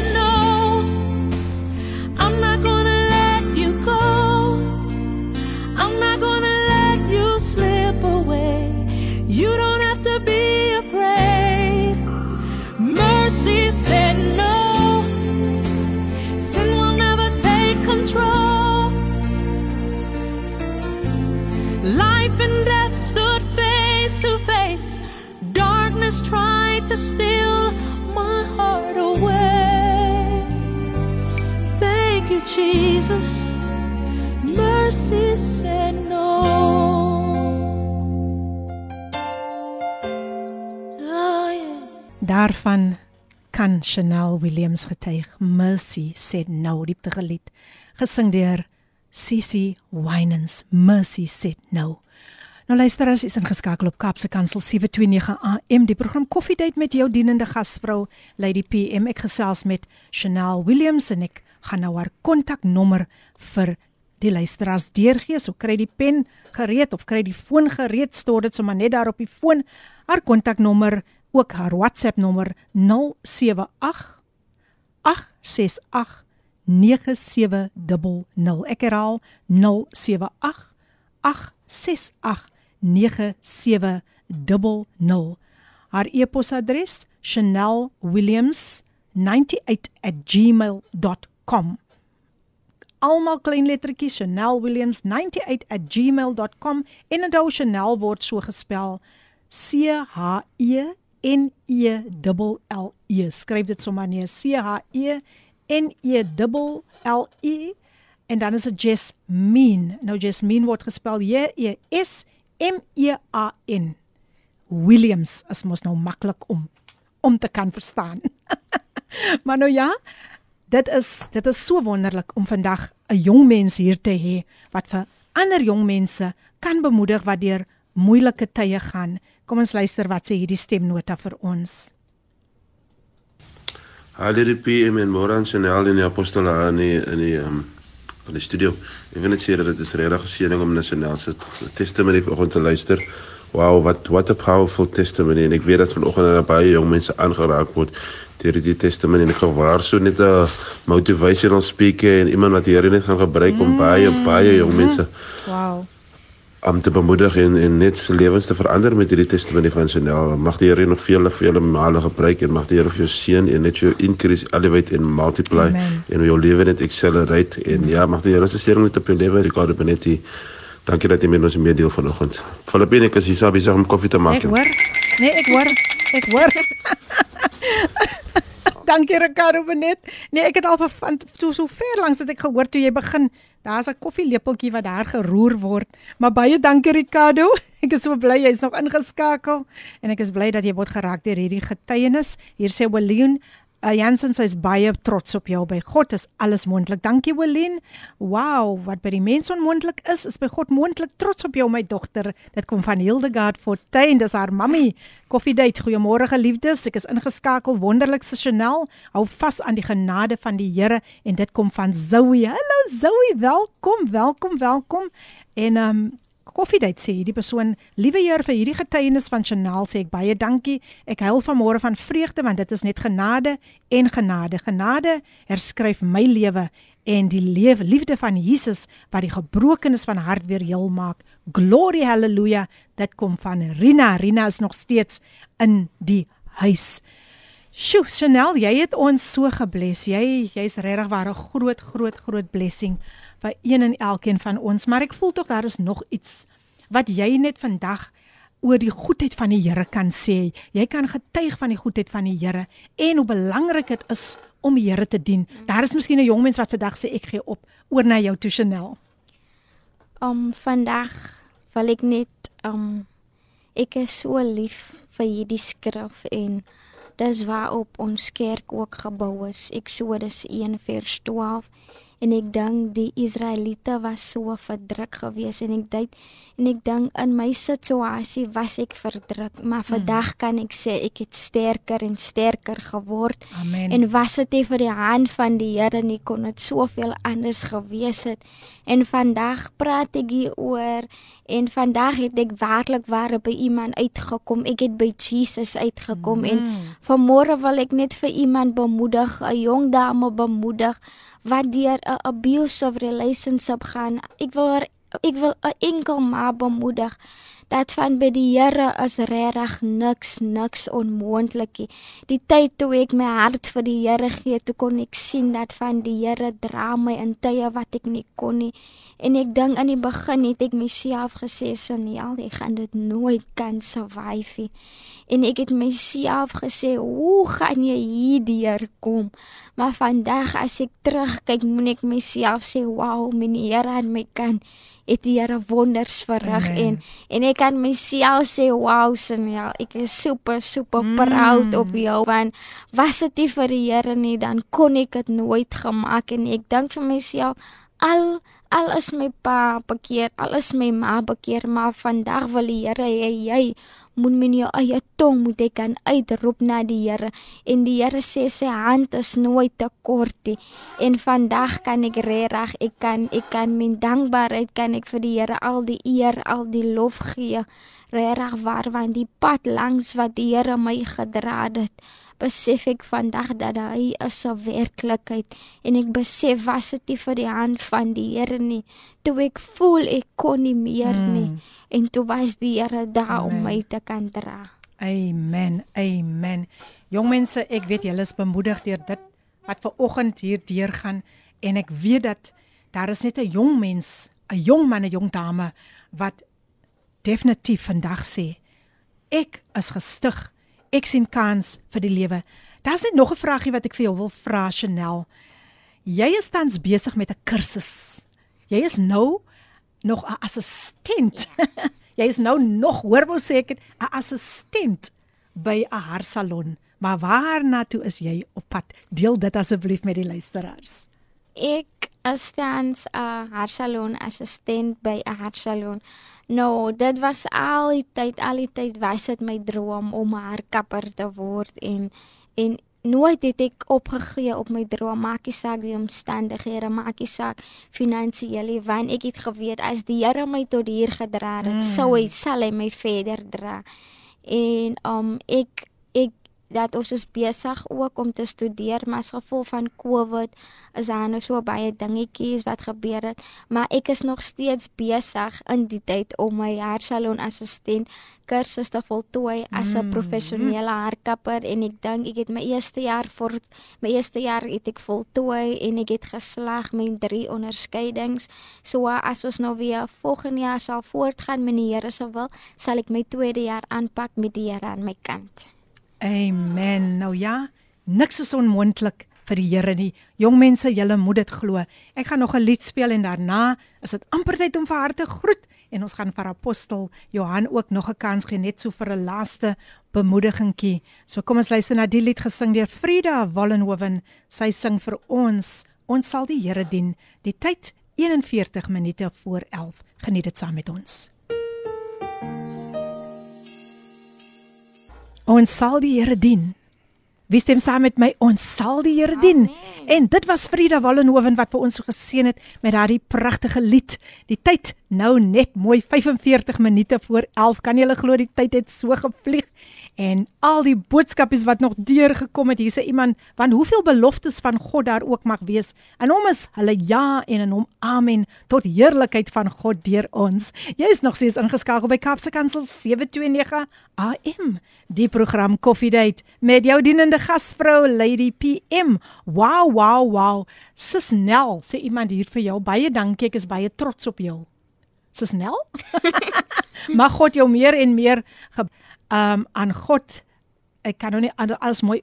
to steal my heart away. Thank you, Jesus. Mercy said no. Yeah. Daarvan kan Chanel Williams getuig. Mercy said no, diepte gelied, gesing deur Sissy Winans. Mercy said no. Nou luister as is ingeskakel op Kapse Kansel 729 AM die program Koffiedייט met jou dienende gasvrou Lady PM ek gesels met Chanel Williams en ek gaan nou haar kontaknommer vir die luisteraars deurgee so kry die pen gereed of kry die foon gereed stort dit sommer net daar op die foon haar kontaknommer ook haar WhatsApp nommer 078 868 9700 ek herhaal 078 868 9700 haar e-posadres chanelwilliams98@gmail.com almal klein lettertjies chanelwilliams98@gmail.com en onthou chanel word so gespel C H E N E L L E. Skryf dit sommer neer C H E N E L L E. En dan is dit Jasmine. Nou Jasmine word gespel J E S M E A N Williams as mos nou maklik om om te kan verstaan. maar nou ja, dit is dit is so wonderlik om vandag 'n jong mens hier te hê wat vir ander jong mense kan bemoedig wat deur moeilike tye gaan. Kom ons luister wat sê hierdie stemnota vir ons. Halleluja PM en Moran Chanel in die apostole in die in die um, in die studio. Ek wil net sê dat dit is regtig 'n seëning om nasionaal se testimony vanoggend te luister. Wow, what what a powerful testimony en ek weet dat vanoggend baie jong mense aangeraak word deur die testimony en ek gewaar so net 'n motivational speaker en iemand wat hierdie net gaan gebruik om baie baie jong mense Wow om te bemoedig en en net se lewens te verander met hierdie testimonie van Chanel. Mag die Here nog vele vele male gebruik en mag die Here vir jou seën en net jou increase elevate en multiply Amen. en jou lewe net accelerate en Amen. ja, mag die Here se seën net op jou lewe Ricardo Benetti. Dankie dat jy met ons meedeel vanoggend. Filippine, ek is hier besig om koffie te maak. Ek hoor. Nee, ek hoor. Ek hoor. Dankie Ricardo Benet. Nee, ek het al van so so ver langs dat ek gehoor toe jy begin. Daar's 'n koffielepeltjie wat daar geroer word. Maar baie dankie Ricardo. Ek is so bly jy's nog ingeskakel en ek is bly dat jy word geraak deur hierdie getuienis. Hier sê William Uh, Jansen sê baie trots op jou by God is alles moontlik. Dankie Willeen. Wow, wat by die mens onmoontlik is, is by God moontlik. Trots op jou my dogter. Dit kom van Hildegard Fortuin, dis haar mammie. Koffiedייט. Goeiemôre geliefdes. Ek is ingeskakel wonderlikste Chanel. Hou vas aan die genade van die Here en dit kom van Zoe. Hallo Zoe, welkom, welkom, welkom. En um koffiedייט sê hierdie persoon, liewe Heer vir hierdie getuienis van Chanel sê ek baie dankie. Ek huil vanmôre van vreugde want dit is net genade en genade. Genade herskryf my lewe en die lewe liefde van Jesus wat die gebrokenes van hart weer heel maak. Glory haleluja. Dit kom van Rina. Rina is nog steeds in die huis. Sjoe, Chanel, jy het ons so gebless. Jy jy's regtig waar 'n groot groot groot blessing vir een en elkeen van ons, maar ek voel tog daar is nog iets wat jy net vandag oor die goedheid van die Here kan sê. Jy kan getuig van die goedheid van die Here en hoe belangrik dit is om die Here te dien. Daar is miskien 'n jong mens wat vandag sê ek gee op oor na jou toe Chanel. Um vandag wil ek net um ek is so lief vir hierdie skrif en dis waarop ons kerk ook gebou is. Eksodus 1:12 en ek dink die Israeliete was so verdruk geweest en ek dink en ek dink in my situasie was ek verdruk maar mm. vandag kan ek sê ek het sterker en sterker geword Amen. en was dit nie vir die hand van die Here nie kon dit soveel anders gewees het en vandag praat ek hier oor en vandag het ek werklik waar by iemand uitgekom ek het by Jesus uitgekom mm. en vanmôre wil ek net vir iemand bemoedig 'n jong dame bemoedig wat deur 'n abusive relationship gaan. Ek wil haar, ek wil 'n enkel ma bemoedig dat van by die Here is regtig niks niks onmoontlik nie. Die tyd toe ek my hart vir die Here gee, toe kon ek sien dat van die Here dra my in tye wat ek nie kon nie. En ek dink aan die begin het ek myself gesê, "Saniel, jy gaan dit nooit kan survive nie." En ek het myself gesê, "Hoe gaan jy hierdeur kom?" Maar vandag as ek terugkyk, moet ek myself sê, "Wow, my Here het my kan het die Here wonders verrig en en ek kan myself sê wow Samuel ek is super super mm. proud op jou want was dit nie vir die Here nie dan kon ek dit nooit gemaak en ek dink vir myself al al is my pa bekeer al is my ma bekeer maar vandag wil die Here hê jy moet men jou eie tong moet jy kan uitroep na die Here en die Here sê sy hand is nooit te kort nie en vandag kan ek regtig ek kan ek kan min dankbaarheid kan ek vir die Here al die eer al die lof gee. Regtig waar want die pad langs wat die Here my gedra het besef ek vandag dat hy is 'n werklikheid en ek besef was dit nie vir die hand van die Here nie toe ek voel ek kon nie meer mm. nie en toe was die Here daar Amen. om my te kan dra. Amen. Amen. Jong mense, ek weet julle is bemoedig deur dit wat ver oggend hier deurgaan en ek weet dat daar is net 'n jong mens, 'n jong man, 'n jong dame wat definitief vandag sê ek is gestig ek sien kans vir die lewe. Daar's net nog 'n vragie wat ek vir jou wil vra Chanel. Jy is tans besig met 'n kursus. Jy is nou nog 'n assistent. Ja. jy is nou nog hoor sê ek 'n assistent by 'n haarsalon. Maar waarna toe is jy op pad? Deel dit asseblief met die luisteraars. Ek is tans 'n haarsalon assistent by 'n haarsalon. Nou, dit was al die tyd, al die tyd was dit my droom om 'n haarkapper te word en en nooit het ek opgegee op my droom, maakie saak die omstandighede, maakie saak finansiële, want ek het geweet as die Here my tot hier gedra het, mm. sou hy sal hy my verder dra. En um ek ek dat ons is besig ook om te studeer maar as gevolg van Covid is daar nou so baie dingetjies wat gebeur het. Maar ek is nog steeds besig in die tyd om my haarsalon assistent kursus te voltooi as 'n mm. professionele haarkapper. En ek dink ek het my eerste jaar vir my eerste jaar het ek voltooi en ek het geslaag met drie onderskeidings. So as ons nou weer volgende jaar sal voortgaan met die Here se wil sal ek my tweede jaar aanpak met die Here aan my kant Amen. Nou ja, niks is onmoontlik vir die Here nie. Jong mense, julle moet dit glo. Ek gaan nog 'n lied speel en daarna is dit amper tyd om vir haar te groet en ons gaan vir apostel Johan ook nog 'n kans gee net so vir 'n laaste bemoedigingkie. So kom ons luister na die lied gesing deur Frida Wallenhoven. Sy sing vir ons, ons sal die Here dien. Die tyd 41 minute voor 11. Geniet dit saam met ons. Ons sal die Here dien. Wie stem saam met my? Ons sal die Here dien. En dit was Frida Wallenhoven wat vir ons so geseën het met daardie pragtige lied. Die tyd nou net mooi 45 minute voor 11. Kan jy glo die tyd het so gevlieg? en al die boodskapies wat nog deurgekom het hierse iemand want hoeveel beloftes van God daar ook mag wees en hom is hulle ja en in hom amen tot heerlikheid van God deur ons jy is nog steeds ingeskakel by Kapse Kansel 729 AM die program Coffee Date met jou dienende gasvrou Lady PM wow wow wow sis Nel sê iemand hier vir jou baie dankie ek is baie trots op jou Susnel. Mag God jou meer en meer um, aan God. Ek kan nou nie alles mooi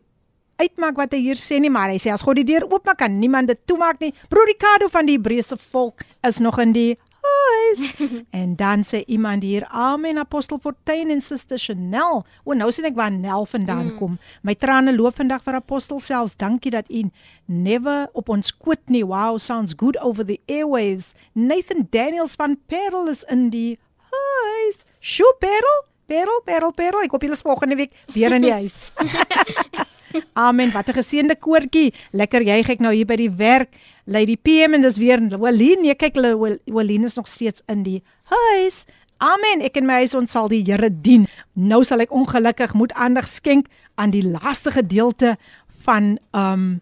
uitmaak wat hy hier sê nie, maar hy sê as God die deur oopmaak, kan niemand dit toemaak nie. Broer Ricardo van die Hebreëse volk is nog in die huis. en dan sê iemand hier, "Amen Apostel Fortuin en Suster Chanel." O, nou sien ek waar Nel vandaan mm. kom. My trane loop vandag vir Apostel selfs. Dankie dat u never op ons quote nie. Wow, sounds good over the airwaves. Nathan Daniels van Perel is in die huis. Sjoe, Perel. Perel, Perel, Perel. Ek hoop julle is volgende week weer in die huis. Amen. Wat 'n geseënde koortjie. Lekker juig ek nou hier by die werk. Lady PM en dis weer Walien. Nee, kyk hulle Walien is nog steeds in die huis. Amen. Ek en my huis ons sal die Here dien. Nou sal ek ongelukkig moet aandag skenk aan die laaste gedeelte van um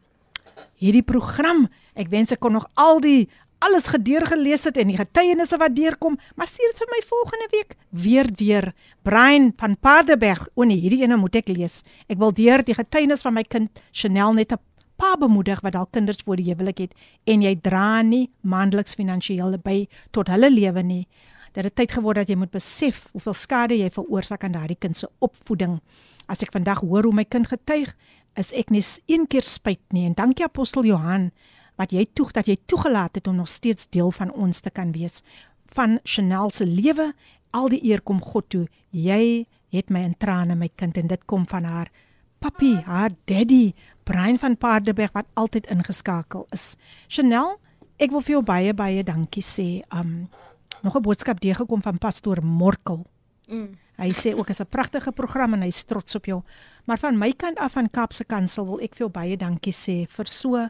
hierdie program. Ek wens ek kon nog al die alles gedeur gelees het en die getuienisse wat deurkom, maar stuur dit vir my volgende week weer deur. Brian van Paardeberg, o nee, hierdie ene moet ek lees. Ek wil deur die getuienis van my kind Chanel net 'n pa bemoedig wat al kinders voor die huwelik het en jy dra nie maandeliks finansiële by tot hulle lewe nie. Dit het tyd geword dat jy moet besef hoeveel skade jy veroorsaak aan daardie kind se opvoeding. As ek vandag hoor hoe my kind getuig, is ek net een keer spyt nie en dankie apostel Johan wat jy toeg dat jy toegelaat het om nog steeds deel van ons te kan wees. Van Chanel se lewe al die eer kom God toe. Jy het my in trane my kind en dit kom van haar papi haar daddy Brian van Paardeberg wat altyd ingeskakel is. Chanel ek wil vir jou baie baie dankie sê. Um nog 'n boodskap deur gekom van pastoor Morkel. Mm. hy sê ook is 'n pragtige program en hy's trots op jou. Maar van my kant af van Kaapse Kansel wil ek vir jou baie dankie sê vir so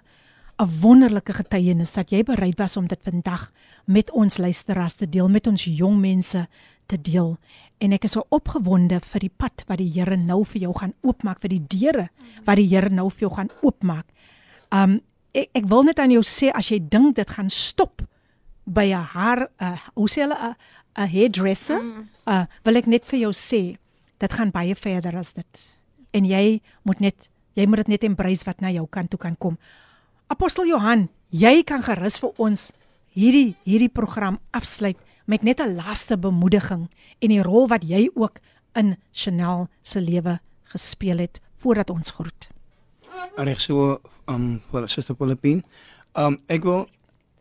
'n wonderlike getuienis dat jy bereid was om dit vandag met ons luisteraars te deel, met ons jong mense te deel. En ek is so opgewonde vir die pad wat die Here nou vir jou gaan oopmaak, vir die deure wat die Here nou vir jou gaan oopmaak. Um ek, ek wil net aan jou sê as jy dink dit gaan stop by 'n haar uh, hoe sê hulle 'n 'n hairdresser, uh, wil ek net vir jou sê dit gaan baie verder as dit. En jy moet net jy moet dit net embrace wat na jou kant toe kan kom. Apostel Johan, jy kan gerus vir ons hierdie hierdie program afsluit met net 'n laaste bemoediging en die rol wat jy ook in Chanel se lewe gespeel het voordat ons groet. Reg so, um vir Suster Philippine. Um ek wil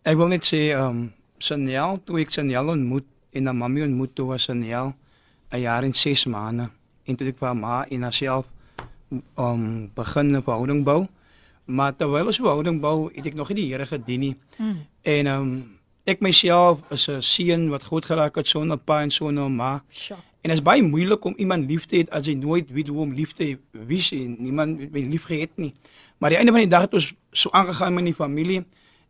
ek wil net sê um Chanel, toe ek Chanel ontmoet en na mami ontmoet toe was Chanel 'n jaar en 6 maande en toe ek vir ma en haarself um begin 'n verhouding bou. Maar terwyl ons verhouding bou, het ek nog nie die Here gedien nie. Mm. En ehm um, ek myself is 'n seun wat God geraak het sonder pa en sonder ma. Sure. En dit is baie moeilik om iemand lief te hê as jy nooit weet hoe om lief te wys en niemand weet lief gehad nie. Maar die einde van die dag het ons so aangegaan met die familie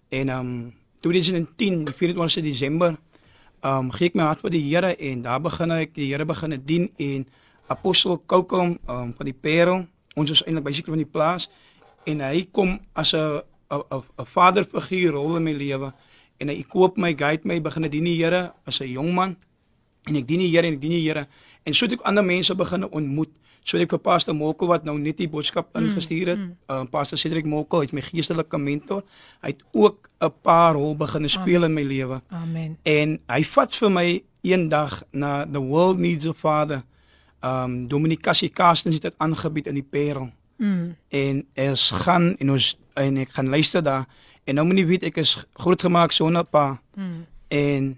en ehm um, 2010, die 24 Desember, ehm um, gee ek my hart vir die Here en daar begin ek die Here begin dien en apostel Koukom ehm um, van die Parel, ons is eintlik basically van die plaas en hy kom as 'n 'n 'n vaderfiguur rol in my lewe en hy koop my guide my begin dien die Here as 'n jong man en ek dien die Here en ek dien die Here. En so het ek ander mense begin ontmoet. So het ek vir pastor Mokkel wat nou net die boodskap mm, ingestuur het mm, mm. uh, pastor Cedric Mokkel het my geestelike mentor. Hy het ook 'n paar rol begin speel Amen. in my lewe. Amen. En hy vat vir my eendag na the world needs a father. Um Dominic Cassicasten het dit aangebied in die Parel Mm. En ons gaan en ons en ek gaan luister daar en nou moet jy weet ek is grootgemaak sonder pa. Mm. En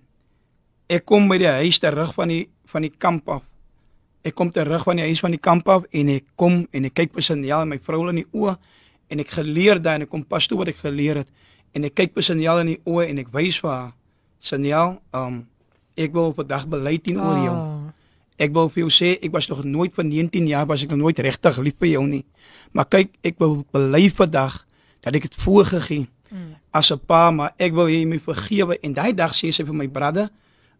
ek kom by die huis terug van die van die kamp af. Ek kom terug van die huis van die kamp af en ek kom en ek kyk personeel en my vrou in die oë en ek geleer daai en ek kom pas toe wat ek geleer het en ek kyk personeel in die oë en ek wys vir haar Saniel, um ek wil op 'n dag bely teenoor oh. jou. Ek wil vir jou sê ek was nog nooit van 19 jaar was ek nog nooit regtig lief vir jou nie. Maar kyk, ek wil bely vandag dat ek dit voorgegee mm. as 'n pa, maar ek wil hê my vergewe en daai dag sê sy vir my broeder,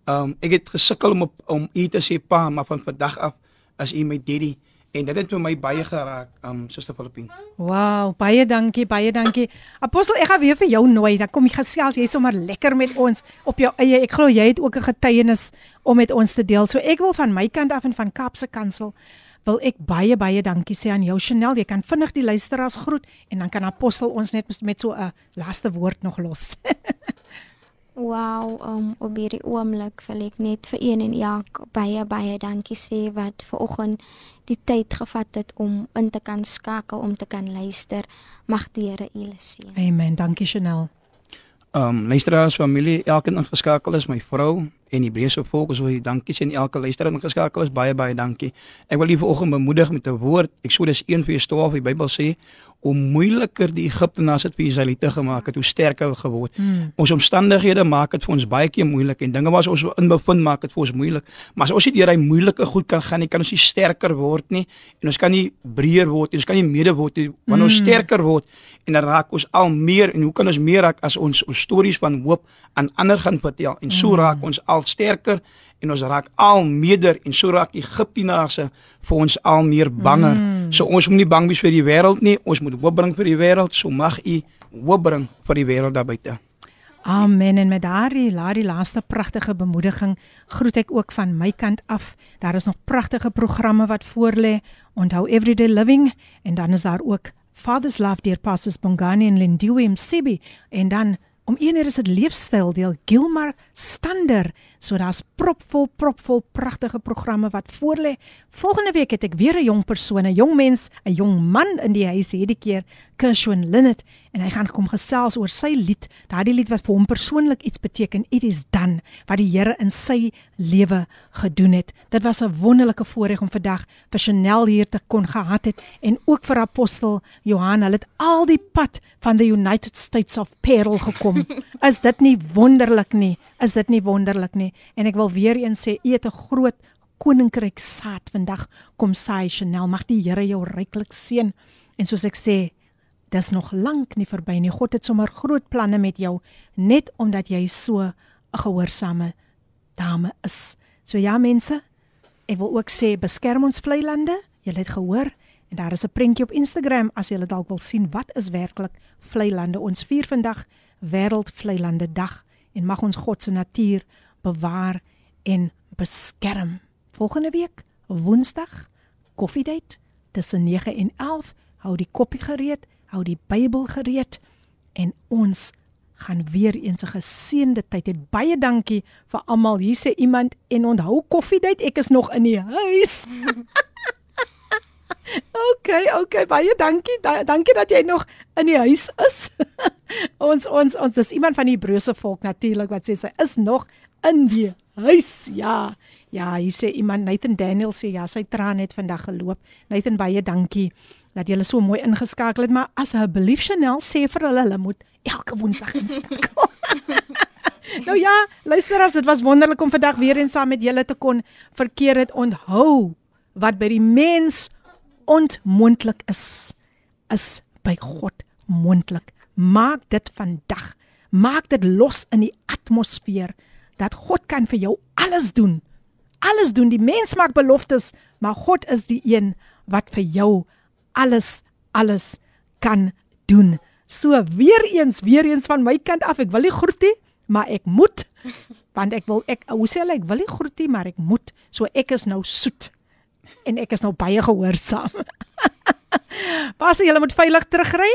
um ek het gesukkel om op, om u te sê pa, maar van vandag af as u my daddy en dit het vir my baie geraak, um Suster Filippine. Wow, baie dankie, baie dankie. Apostel, ek gaan weer vir jou nooi. Dan kom jy gesels, jy sommer lekker met ons op jou eie. Ek glo jy het ook 'n getuienis om met ons te deel. So ek wil van my kant af en van Kapse Kansel wil ek baie baie dankie sê aan jou Chanel. Jy kan vinnig die luisteraars groet en dan kan Apostel ons net met so 'n laaste woord nog los. Wow, um, op hierdie oomblik wil ek net vir een en elk baie baie dankie sê wat ver oggend die tyd gevat het om in te kan skakel om te kan luister. Mag die Here u seën. Amen. Dankie Chanel. Um, luisteraars familie, elkeen ingeskakel is my vrou en die Hebreëse volk, so dankie sien elke luisteraar ingeskakel is baie baie dankie. Ek wil hier vanoggend bemoedig met 'n woord. Eksodus 1:12 die Bybel sê hoe moeiliker die Egiptenaars dit vir die Israeliete gemaak het, hoe sterker hulle geword. Hmm. Ons omstandighede maak dit vir ons baie keer moeilik en dinge wat ons in bevind maak dit vir ons moeilik. Maar as ons nie deur hy moeilike goed kan gaan nie, kan ons nie sterker word nie en ons kan nie breër word nie, ons kan nie mede word nie. Wanneer ons hmm. sterker word en dan raak ons al meer en hoe kan ons meer raak as ons ons stories van hoop aan ander gaan vertel en so hmm. raak ons al sterker en ons raak al meerder en so raak Egiptenaarse vir ons al meer banger. Mm. So ons moet nie bang wees vir die wêreld nie, ons moet hoop bring vir die wêreld. So mag U hoop bring vir die wêreld daar buite. Amen en met daardie daardie laaste pragtige bemoediging groet ek ook van my kant af. Daar is nog pragtige programme wat voorlê. Onthou Everyday Living en dan is daar ook Father's Love deur Pastors Bongani en Lindiwe Msibi en dan Om eener is dit leefstyl deel Gilmar Stander. So daar's propvol propvol pragtige programme wat voorlê. Volgende week het ek weer 'n jong persoon, 'n jong mens, 'n jong man in die huis hierdie keer, Kershon Linnet, en hy gaan kom gesels oor sy lied, daardie lied wat vir hom persoonlik iets beteken, It is done, wat die Here in sy lewe gedoen het. Dit was 'n wonderlike voorreg om vandag vir Chanel hier te kon gehad het en ook vir apostel Johan. Hulle het al die pad van the United States of Peril gekom. Is dit nie wonderlik nie? Is dit nie wonderlik nie? En ek wil weer eens sê, u het 'n groot koninkryk saad vandag kom saai Chanel. Mag die Here jou ryklik seën. En soos ek sê, dis nog lank nie verby nie. God het sommer groot planne met jou net omdat jy so 'n gehoorsame dame is. So ja mense, ek wil ook sê beskerm ons vlei lande. Jy het gehoor en daar is 'n prentjie op Instagram as jy dalk wil sien wat is werklik vlei lande. Ons vier vandag wêreld vlei lande dag en mag ons God se natuur bewaar en beskerm. Volgende week, Woensdag, koffiedייט tussen 9 en 11. Hou die koppie gereed, hou die Bybel gereed en ons gaan weer eens 'n geseënde tyd hê. Baie dankie vir almal. Hier sê iemand en onthou koffiedייט, ek is nog in die huis. Okay, okay, baie dankie. Da, dankie dat jy nog in die huis is. ons ons ons dis iemand van die Hebreëse volk natuurlik wat sê sy is nog in die huis. Ja. Ja, hy sê iemand Nathan Daniel sê ja, sy traan het vandag geloop. Nathan baie dankie dat jy so mooi ingeskakel het, maar as 'n belief Chanel sê vir hulle hulle moet elke woensdag inskakel. nou ja, luister as dit was wonderlik om vandag weer eens saam met julle te kon verkeer het. Onthou wat by die mens onmoontlik is, is by God moontlik. Maak dit vandag. Maak dit los in die atmosfeer dat God kan vir jou alles doen alles doen. Die mens maak beloftes, maar God is die een wat vir jou alles alles kan doen. So weer eens, weer eens van my kant af. Ek wil nie groetie, maar ek moet want ek wil ek hoe sê ek wil nie groetie, maar ek moet. So ek is nou soet en ek is nou baie gehoorsaam. Pas jy moet veilig terugry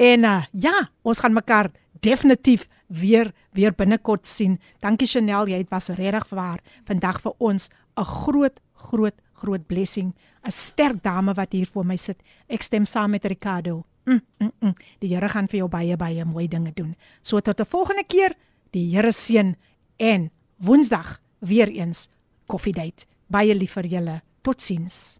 en uh, ja, ons gaan mekaar definitief weer weer binnekort sien. Dankie Chanel, jy was regtig waar vandag vir ons 'n groot groot groot blessing. 'n Sterk dame wat hier voor my sit. Ek stem saam met Ricardo. Mm, mm, mm. Die Here gaan vir jou baie baie mooi dinge doen. So tot 'n volgende keer. Die Here seën en Woensdag weer eens koffiedייט. Baie lief vir julle. Totsiens.